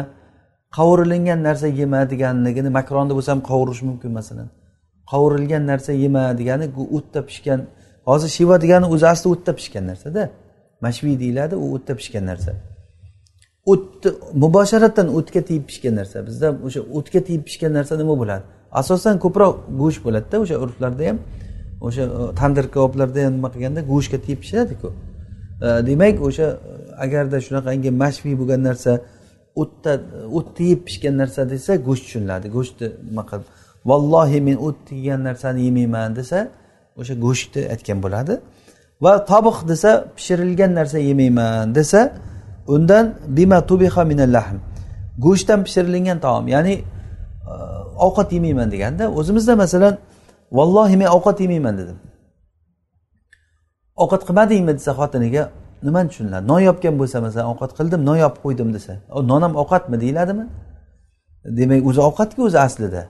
Qovurilingan narsa yema deganligini makronni bo'lsa ham qovurish mumkin masalan. Qovurilgan narsa yema degani o'tda pishgan hozir shiva degani o'zi asli o'tda pishgan narsada. Mashviy deyiladi u o'tda pishgan narsa. O'tni mubosharatan o'tga tegib pishgan narsa. Bizda o'sha o'tga tegib pishgan narsa nima bo'ladi? Asosan ko'proq go'sht bo'ladida o'sha urflarda ham o'sha e, tandir kaboblarda ham nima qilganda go'shtga tegib pishiradiku. E, demak o'sha e, agarda shunaqangi mashviy bo'lgan narsa o'tda o't tegib pishgan narsa desa go'sht tushuniladi. Go'shtni nima qilib vallohi men o't tegan narsani yemayman desa o'sha go'shtni aytgan bo'ladi. Va tobiq desa pishirilgan narsa yemayman desa undan bima tubiha minal lahm. Go'shtdan pishirilgan taom. Ya'ni e, ovqat yemayman deganda o'zimizda masalan vallohi men ovqat yemayman dedim. Ovqat qilmadingmi? desa xotiniga nimani tushuniladi non yopgan bo'lsa masalan ovqat qildim non yopib qo'ydim desa non ham ovqatmi? deyiladimi? Demak o'zi ovqatku o'zi aslida.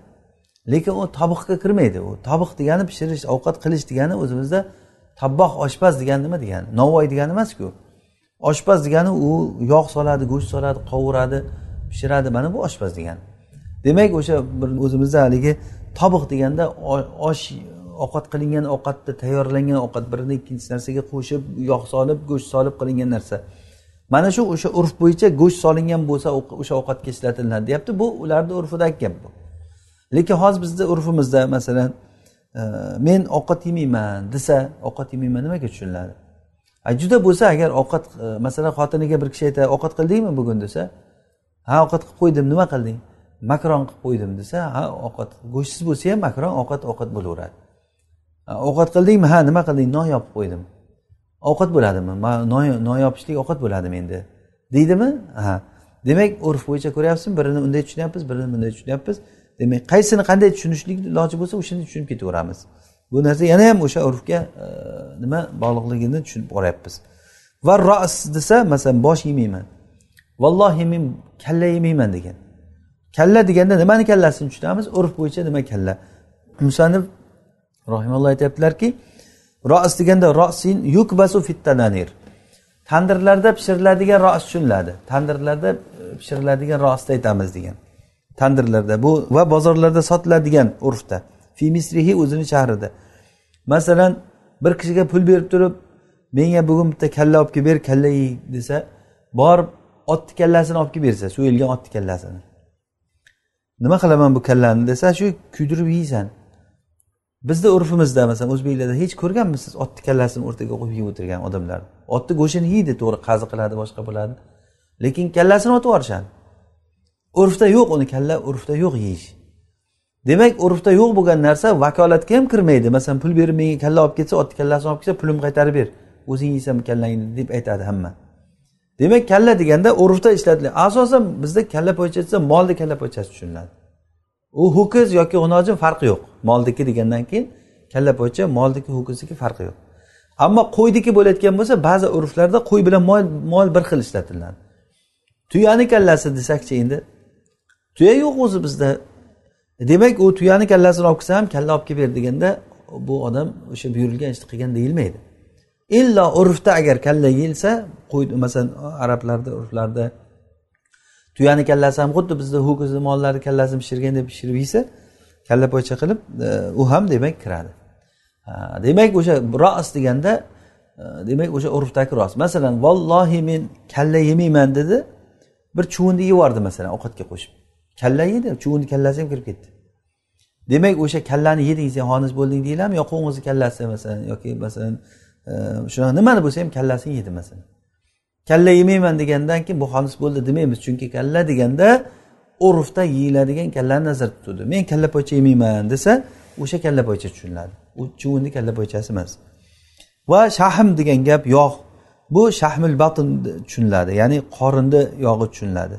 Lekin u tobiqqa kirmaydi. U tobiq degani pishirish ovqat qilish degani o'zimizda tabboh oshpaz degani nima degani novvoy degani emasku. Oshpaz degani u yog' soladi go'sht soladi qovuradi pishiradi. Mana bu oshpaz degani. Demak o'sha bir o'zimizda haligi tobiq deganda osh ovqat qilingan ovqatni tayyorlangan ovqat birini ikkinchi narsaga qo'shib yog' solib go'sht solib qilingan narsa. Mana shu o'sha urf bo'yicha go'sht solingan bo'lsa o'sha ovqatga ishlatiladi deyapti. Bu ularni urfidagi gap bu. Lekin hozir bizni urfimizda masalan e, men ovqat yemayman desa ovqat yemayman nimaga tushuniladi? Juda bo'lsa agar ovqat e, masalan xotiniga bir kishi aytadi ovqat qildingmi bugun? desa ha ovqat qilib qo'ydim nima qilding makron qilib qo'ydim desa ha ovqat go'shtsiz bo'lsa ham makron ovqat ovqat bo'laveradi. Ovqat qildingmi ha nima qilding non yopib qo'ydim. Ovqat bo'ladimi? Non yopishlik ovqat bo'ladimi endi deydimi? Ha. Demak urf bo'yicha ko'ryapsizmi birini unday tushunyapmiz birini bunday tushunyapmiz. Demak qaysini qanday tushunishlik iloji bo'lsa o'shani tushunib ketaveramiz. Bu narsa yana ham o'sha urfga e, nima bog'liqligini tushunib boryapmiz. Va ros desa masalan bosh yemayman. Vallohi men kalla yemayman degan. Kalla deganda nimani kallasini tushunamiz? Urf bo'yicha nima kalla? Musanif rahimalloh aytyaptilarki ros deganda rosin yukbasu fittananir tandirlarda pishiriladigan ros tushuniladi. Tandirlarda e, pishiriladigan rosni aytamiz degan. Tandirlarda bu va bozorlarda sotiladigan urfda. Fi misrihi o'zini shahrida masalan bir kishiga pul berib turib menga bugun bitta kalla olib kelib ber kalla yey desa borib otni kallasini olib kelib bersa so'yilgan otni kallasini. Nima qilaman bu kallani desa shu kuydirib yeysan. Bizni urfimizda masalan o'zbeklarda hech ko'rganmisiz otni kallasini o'rtaga qo'yib yeb o'tirgan odamlar? Otni go'shtini yeydi to'g'ri qazi qiladi boshqa bo'ladi. Lekin kallasini otib yuborishadi. Urfda yo'q uni kalla urfda yo'q yeyish. Demak urfda yo'q bo'lgan narsa vakolatga ham kirmaydi. Masalan pul berib menga kalla olib ketsa otni kallasini olib kelsa pulimni qaytarib ber. O'zing yeysan kallangni deb aytadi hamma. Demak kalla deganda urfda ishlatiladi asosan bizda kalla poycha desa molni kalla poychasi tushuniladi. U ho'kiz yoki g'unojin farqi yo'q. Molniki degandan keyin kalla poycha molniki ho'kizniki farqi yo'q. Ammo qo'yniki bo'layotgan bo'lsa ba'zi urflarda qo'y bilan mol mol bir xil ishlatiladi. Tuyani kallasi desakchi endi? Tuya yo'q o'zi bizda. Demak u tuyani kallasini olib kelsa ham kalla olib kelib ber deganda bu odam o'sha buyurilgan ishni qilgan deyilmaydi. Illo urfda agar kalla yeyilsa qo'y masalan arablarda urflarida tuyani kallasi ham xuddi bizda ho'kizni mollarni kallasini pishirganda pishirib yeysa kalla poycha qilib e, u ham demak kiradi. Demak o'sha ros deganda e, demak o'sha urfdagi rost masalan vallohi men kalla yemayman dedi bir chuvunni yeb yubordi masalan ovqatga qo'shib. Kalla yedi chuvunni kallasi ham kirib ketdi. Demak o'sha kallani yeding sen xonis bo'lding deyiladimi yo qo'ng'izni kallasi masalan yoki masalan e, shunaqa nimani bo'lsa ham kallasini yedi masalan. Kalla yemayman degandan keyin bu xolis bo'ldi demaymiz chunki kalla deganda urfda yeyiladigan kallani nazarda tutadi men kalla poycha yemayman desa o'sha kalla poycha tushuniladi. U chuvunni kalla poychasi emas. Va shahm degan gap yog' bu shahmil batn tushuniladi ya'ni qorinni yog'i tushuniladi.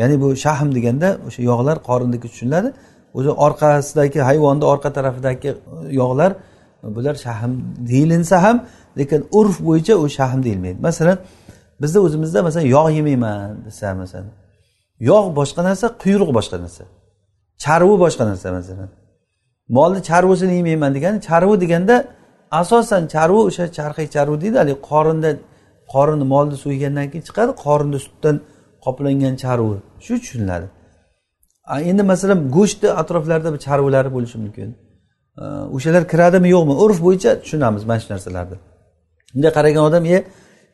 Ya'ni bu shahm deganda o'sha yog'lar qorindagi tushuniladi. O'zi orqasidagi hayvonni orqa tarafidagi e, yog'lar e, bular shahm deyilinsa ham lekin urf bo'yicha u shahm deyilmaydi. Masalan bizni o'zimizda masalan yog' yemayman desa masalan yog' boshqa narsa quyruq boshqa narsa charvi boshqa narsa masalan. Molni charvisini yemayman degani charvi deganda asosan charvi o'sha charxiy charvi deydi haligi qorinda qorinni molni so'ygandan keyin chiqadi qorinni sutdan qoplangan charvi. Shu tushuniladi. Endi masalan go'shtni atroflarida bir charvilari bo'lishi mumkin. O'shalar kiradimi yo'qmi? Urf bo'yicha tushunamiz mana shu narsalarni. Bunday qaragan odam e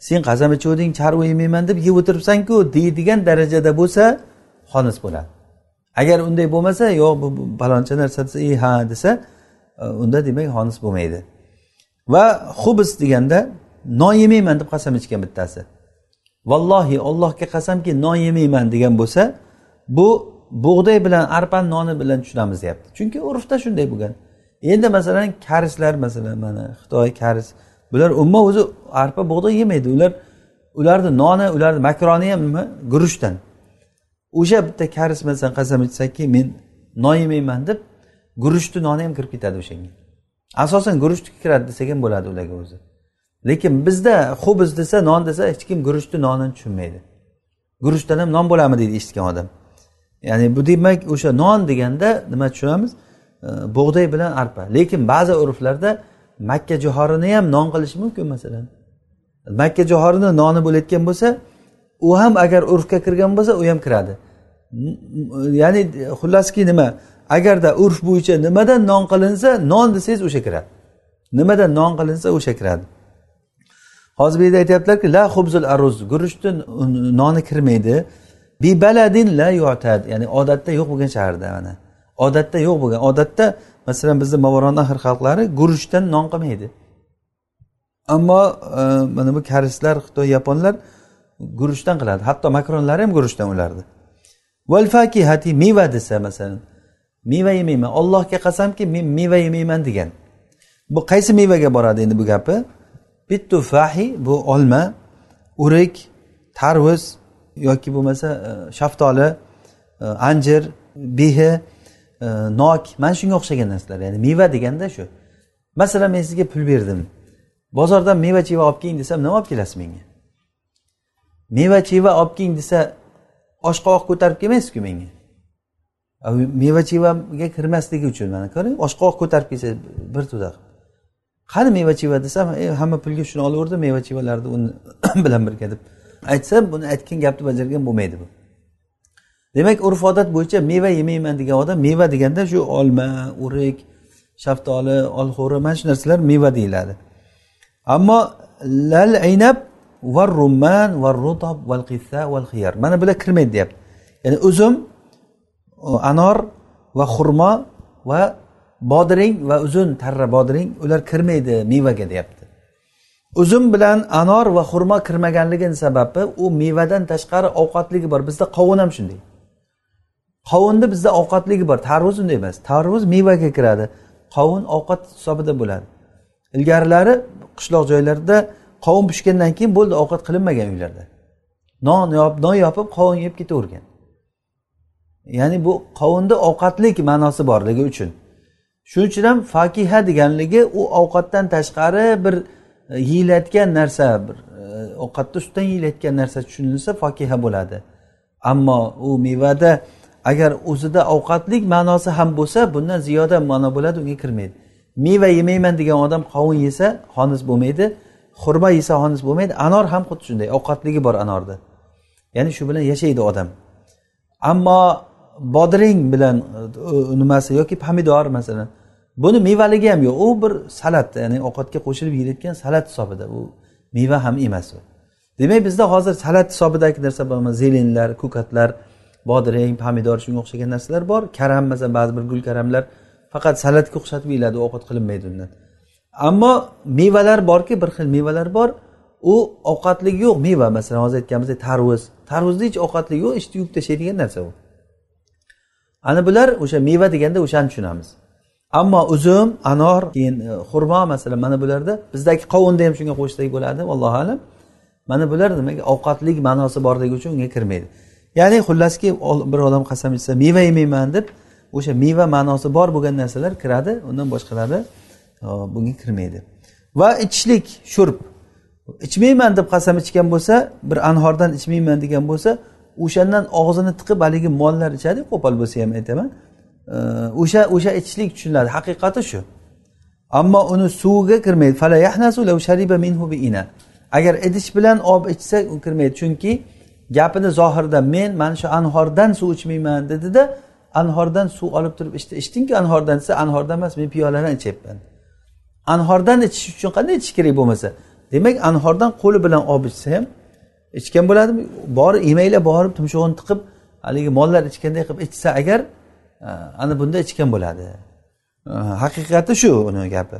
sen qasam ichuvding charva yemayman deb yeb o'tiribsanku deydigan darajada bo'lsa xonis bo'ladi. Agar unday bo'lmasa yo'q bu paloncha narsa desa e ha desa unda demak xonis bo'lmaydi. Va xubs deganda non yemayman deb qasam ichgan bittasi. Vallohi ollohga qasamki non yemayman degan bo'lsa bu bug'doy bilan arpani noni bilan tushunamiz deyapti. Chunki urfda shunday bo'lgan. Endi masalan karislar masalan mana xitoy karis bular umuman o'zi arpa bug'doy yemaydi. Ular ularni noni ularni makroni ham nima? Guruchdan. O'sha bitta karis masalan qasam ichsaki men non yemayman deb guruchni noni ham kirib ketadi o'shanga. Asosan guruchniki kiradi desak ham bo'ladi ularga o'zi. Lekin bizda xubz desa non desa hech kim guruchni nonini tushunmaydi. Guruchdan ham non bo'ladimi deydi eshitgan odam. Ya'ni bu demak o'sha non deganda nima tushunamiz? Bug'doy bilan arpa. Lekin ba'zi urflarda makka jo'xorini ham non qilish mumkin masalan. Makka jo'xorini noni bo'layotgan bo'lsa u ham agar urfga kirgan bo'lsa u ham kiradi. Ya'ni xullaski nima? Agarda urf bo'yicha nimadan non qilinsa non desangiz o'sha kiradi. Nimadan non qilinsa o'sha kiradi. Hozir bu yerda aytyaptilarki la xubzul aruz guruchni noni kirmaydi. Bi baladin la yu'tad. Ya'ni odatda yo'q bo'lgan shaharda mana. Odatda yo'q bo'lgan. Odatda masalan bizni movaronahr xalqlari guruchdan non qilmaydi. Ammo e, mana bu koreyslar xitoy yaponlar guruchdan qiladi. Hatto makronlar ham guruchdan ulardi. Val fakihati meva desa masalan meva yemayman ollohga qasamki men meva yemayman degan. Bu qaysi mevaga boradi endi bu gapi? Bittufahi bu olma o'rik tarvuz yoki bo'lmasa e, shaftoli e, anjir behi e, nok. Mana shunga o'xshagan narsalar. Ya'ni meva deganda shu. Masalan men sizga pul berdim. Bozordan meva cheva olib keling desam nima olib kelasiz menga? Meva cheva olib keling desa oshqovoq ko'tarib kelmaysizku menga? Meva chevaga kirmasligi uchun mana ko'ring oshqovoq ko'tarib kelsa bir to'da qani meva cheva desam e, hamma pulga shuni olaverdi meva chevalarni uni [COUGHS] bilan birga deb. Aytsa buni aytgan gapni bajargan bo'lmaydi bu. Demak urf odat bo'yicha meva yemayman degan odam meva deganda shu olma o'rik shaftoli olxo'ri mana shu narsalar meva deyiladi. Ammo lal aynab va rumman va rutob val qissa val xiyar. Mana bular kirmaydi deyapti. Ya'ni uzum anor va xurmo va bodring va uzun tarra bodring ular kirmaydi mevaga deyapti. Uzum bilan anor va xurmo kirmaganligini sababi u mevadan tashqari ovqatligi bor. Bizda qovun ham shunday. Qovunni bizda ovqatligi bor. Tarvuz unday emas. Tarvuz mevaga kiradi. Qovun ovqat hisobida bo'ladi. Ilgarilari qishloq joylarda qovun pishgandan keyin bo'ldi ovqat qilinmagan uylarda. Non yopib non yopib qovun yeb ketavergan. Ya'ni bu qovunni ovqatlik ma'nosi borligi uchun. Shuning uchun ham fokiha deganligi u ovqatdan tashqari bir e, yeyilayotgan narsa bir e, ovqatni ustidan yeyilayotgan narsa tushunilsa fokiha bo'ladi. Ammo u mevada agar o'zida ovqatlik ma'nosi ham bo'lsa bundan ziyoda ma'no bo'ladi unga kirmaydi. Meva yemayman degan odam qovun yesa xonis bo'lmaydi xurma yesa xonis bo'lmaydi. Anor ham xuddi shunday ovqatligi bor anorda. Ya'ni shu bilan yashaydi odam. Ammo bodring bilan e, nimasi yoki pomidor masalan. Buni mevaligi ham yo'q. U bir salat ya'ni ovqatga qo'shilib yeyilayotgan salat hisobida. U meva ham emas u. Demak bizda hozir salat hisobidagi narsa bor zelenlar ko'katlar bodring pomidor shunga o'xshagan narsalar bor. Karam masalan ba'zi bir gul karamlar faqat salatga o'xshatib yeyiladi ovqat qilinmaydi undan. Ammo mevalar borki bir xil mevalar bor u ovqatligi yo'q. Meva masalan hozir aytganimizdek tarvuz. Tarvuzni hech ovqatligi yo'q ichni yuvib tashlaydigan narsa u. ana bular o'sha meva deganda o'shani tushunamiz. Ammo uzum anor keyin e, xurmo masalan mana bularda bizdagi qovunda ham shunga qo'shsak bo'ladi allohu alam. Mana bular demak ovqatlik ma'nosi borligi uchun unga kirmaydi. Ya'ni xullaski bir odam qasam ichsa meva yemayman deb o'sha meva ma'nosi bor bo'lgan narsalar kiradi undan boshqalari e, bunga kirmaydi. Va ichishlik shurb. Ichmayman deb qasam ichgan bo'lsa bir anhordan ichmayman degan bo'lsa o'shandan og'zini tiqib haligi mollar ichadi qo'pol bo'lsa ham aytaman. O'sha o'sha ichishlik tushuniladi. Haqiqati shu. Ammo uni suviga kirmaydi. Agar idish bilan olib ichsa u kirmaydi. Chunki gapini zohirda men mana shu anhordan suv ichmayman dedida anhordan suv olib turib ichdi. Ichdingku anhordan desa anhordan emas men piyoladan ichyapman. Anhordan ichish uchun qanday ichish kerak bo'lmasa demak anhordan qo'li bilan olib ichsa ham ichgan bo'ladimi? Borib yemaylar borib tumshug'ini tiqib haligi mollar ichganday qilib ichsa agar ana bunda ichgan bo'ladi. Haqiqati shu uni gapi.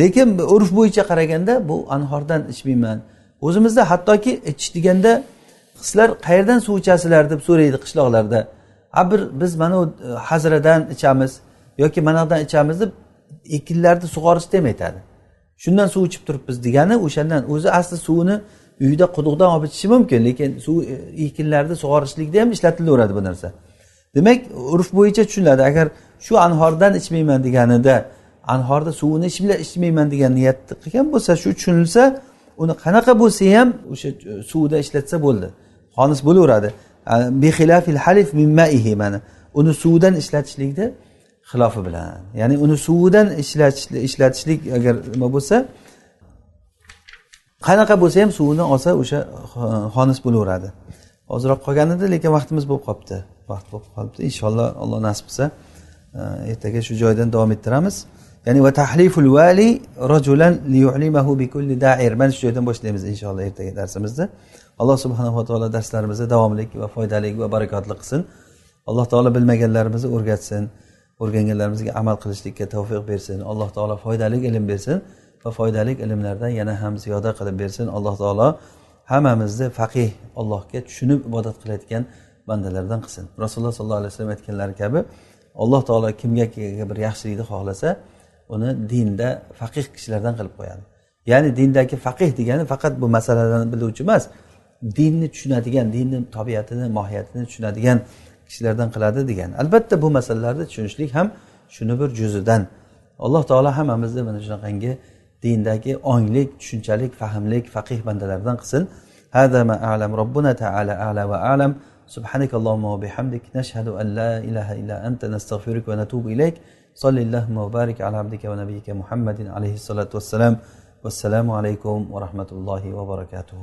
Lekin urf bo'yicha qaraganda bu anhordan ichmayman. O'zimizda hattoki ichish deganda qizlar qayerdan suv ichasizlar deb so'raydi qishloqlarda. Ha bir biz mana u e, hazradan ichamiz yoki mana yoqdan ichamiz deb ekinlarni sug'orishda ham aytadi shundan suv ichib turibmiz degani o'shandan o'zi asli suvini uyda quduqdan olib ichishi mumkin lekin suv ekinlarni sug'orishlikda ham ishlatilaveradi bu narsa. Demak urf bo'yicha tushuniladi agar shu anhordan ichmayman deganida anhorda suvini ichmayman degan niyatni qilgan bo'lsa shu tushunilsa uni qanaqa bo'lsa ham o'sha e, suvda ishlatsa bo'ldi xonis bo'laveradi. Halif mana. Uni suvdan ishlatishlikni xilofi bilan ya'ni uni suvidan ishlatishlik agar nima bo'lsa qanaqa bo'lsa ham suvini olsa o'sha e, xonis bo'laveradi. Ozroq qolgan edi lekin vaqtimiz bo'lib qolibdi. Vaqt bo'lib qolibdi. Inshaalloh alloh nasib qilsa e, ertaga shu joydan davom ettiramiz. Ya'ni va tahliful vali rajulan liyu'limahu bikulli da'ir. Mana shu joydan boshlaymiz inshaalloh ertaga darsimizni alloh subhanava taolo darslarimizni davomli va foydali va barakotli qilsin. Alloh taolo bilmaganlarimizni o'rgatsin o'rganganlarimizga amal qilishlikka tavfiq bersin. Alloh taolo foydali ilm bersin. Va foydali ilmlardan yana ham ziyoda qilib bersin. Alloh taolo hammamizni faqih allohga tushunib ibodat qilayotgan bandalardan qilsin. Rasululloh sollallohu alayhi vasallam aytganlari kabi alloh taolo kimga bir yaxshilikni xohlasa uni dinda faqih kishilardan qilib qo'yadi. Ya'ni dindagi faqih degani faqat bu masalalarni biluvchi emas dinni tushunadigan dinni tabiatini mohiyatini tushunadigan kishilardan qiladi degan albatta bu masalalarni tushunishlik ham shuni bir juzidan. Alloh taolo hammamizni mana shunaqangi dindagi onglik tushunchalik fahmlik faqih bandalardan qilsin هذا ما أعلم ربنا تعالى أعلى وأعلم سبحانك اللهم وبحمدك نشهد أن لا إله إلا أنت نستغفرك ونتوب إليك صل اللهم وبارك على عبدك ونبيك محمد عليه الصلاة والسلام والسلام عليكم ورحمة الله وبركاته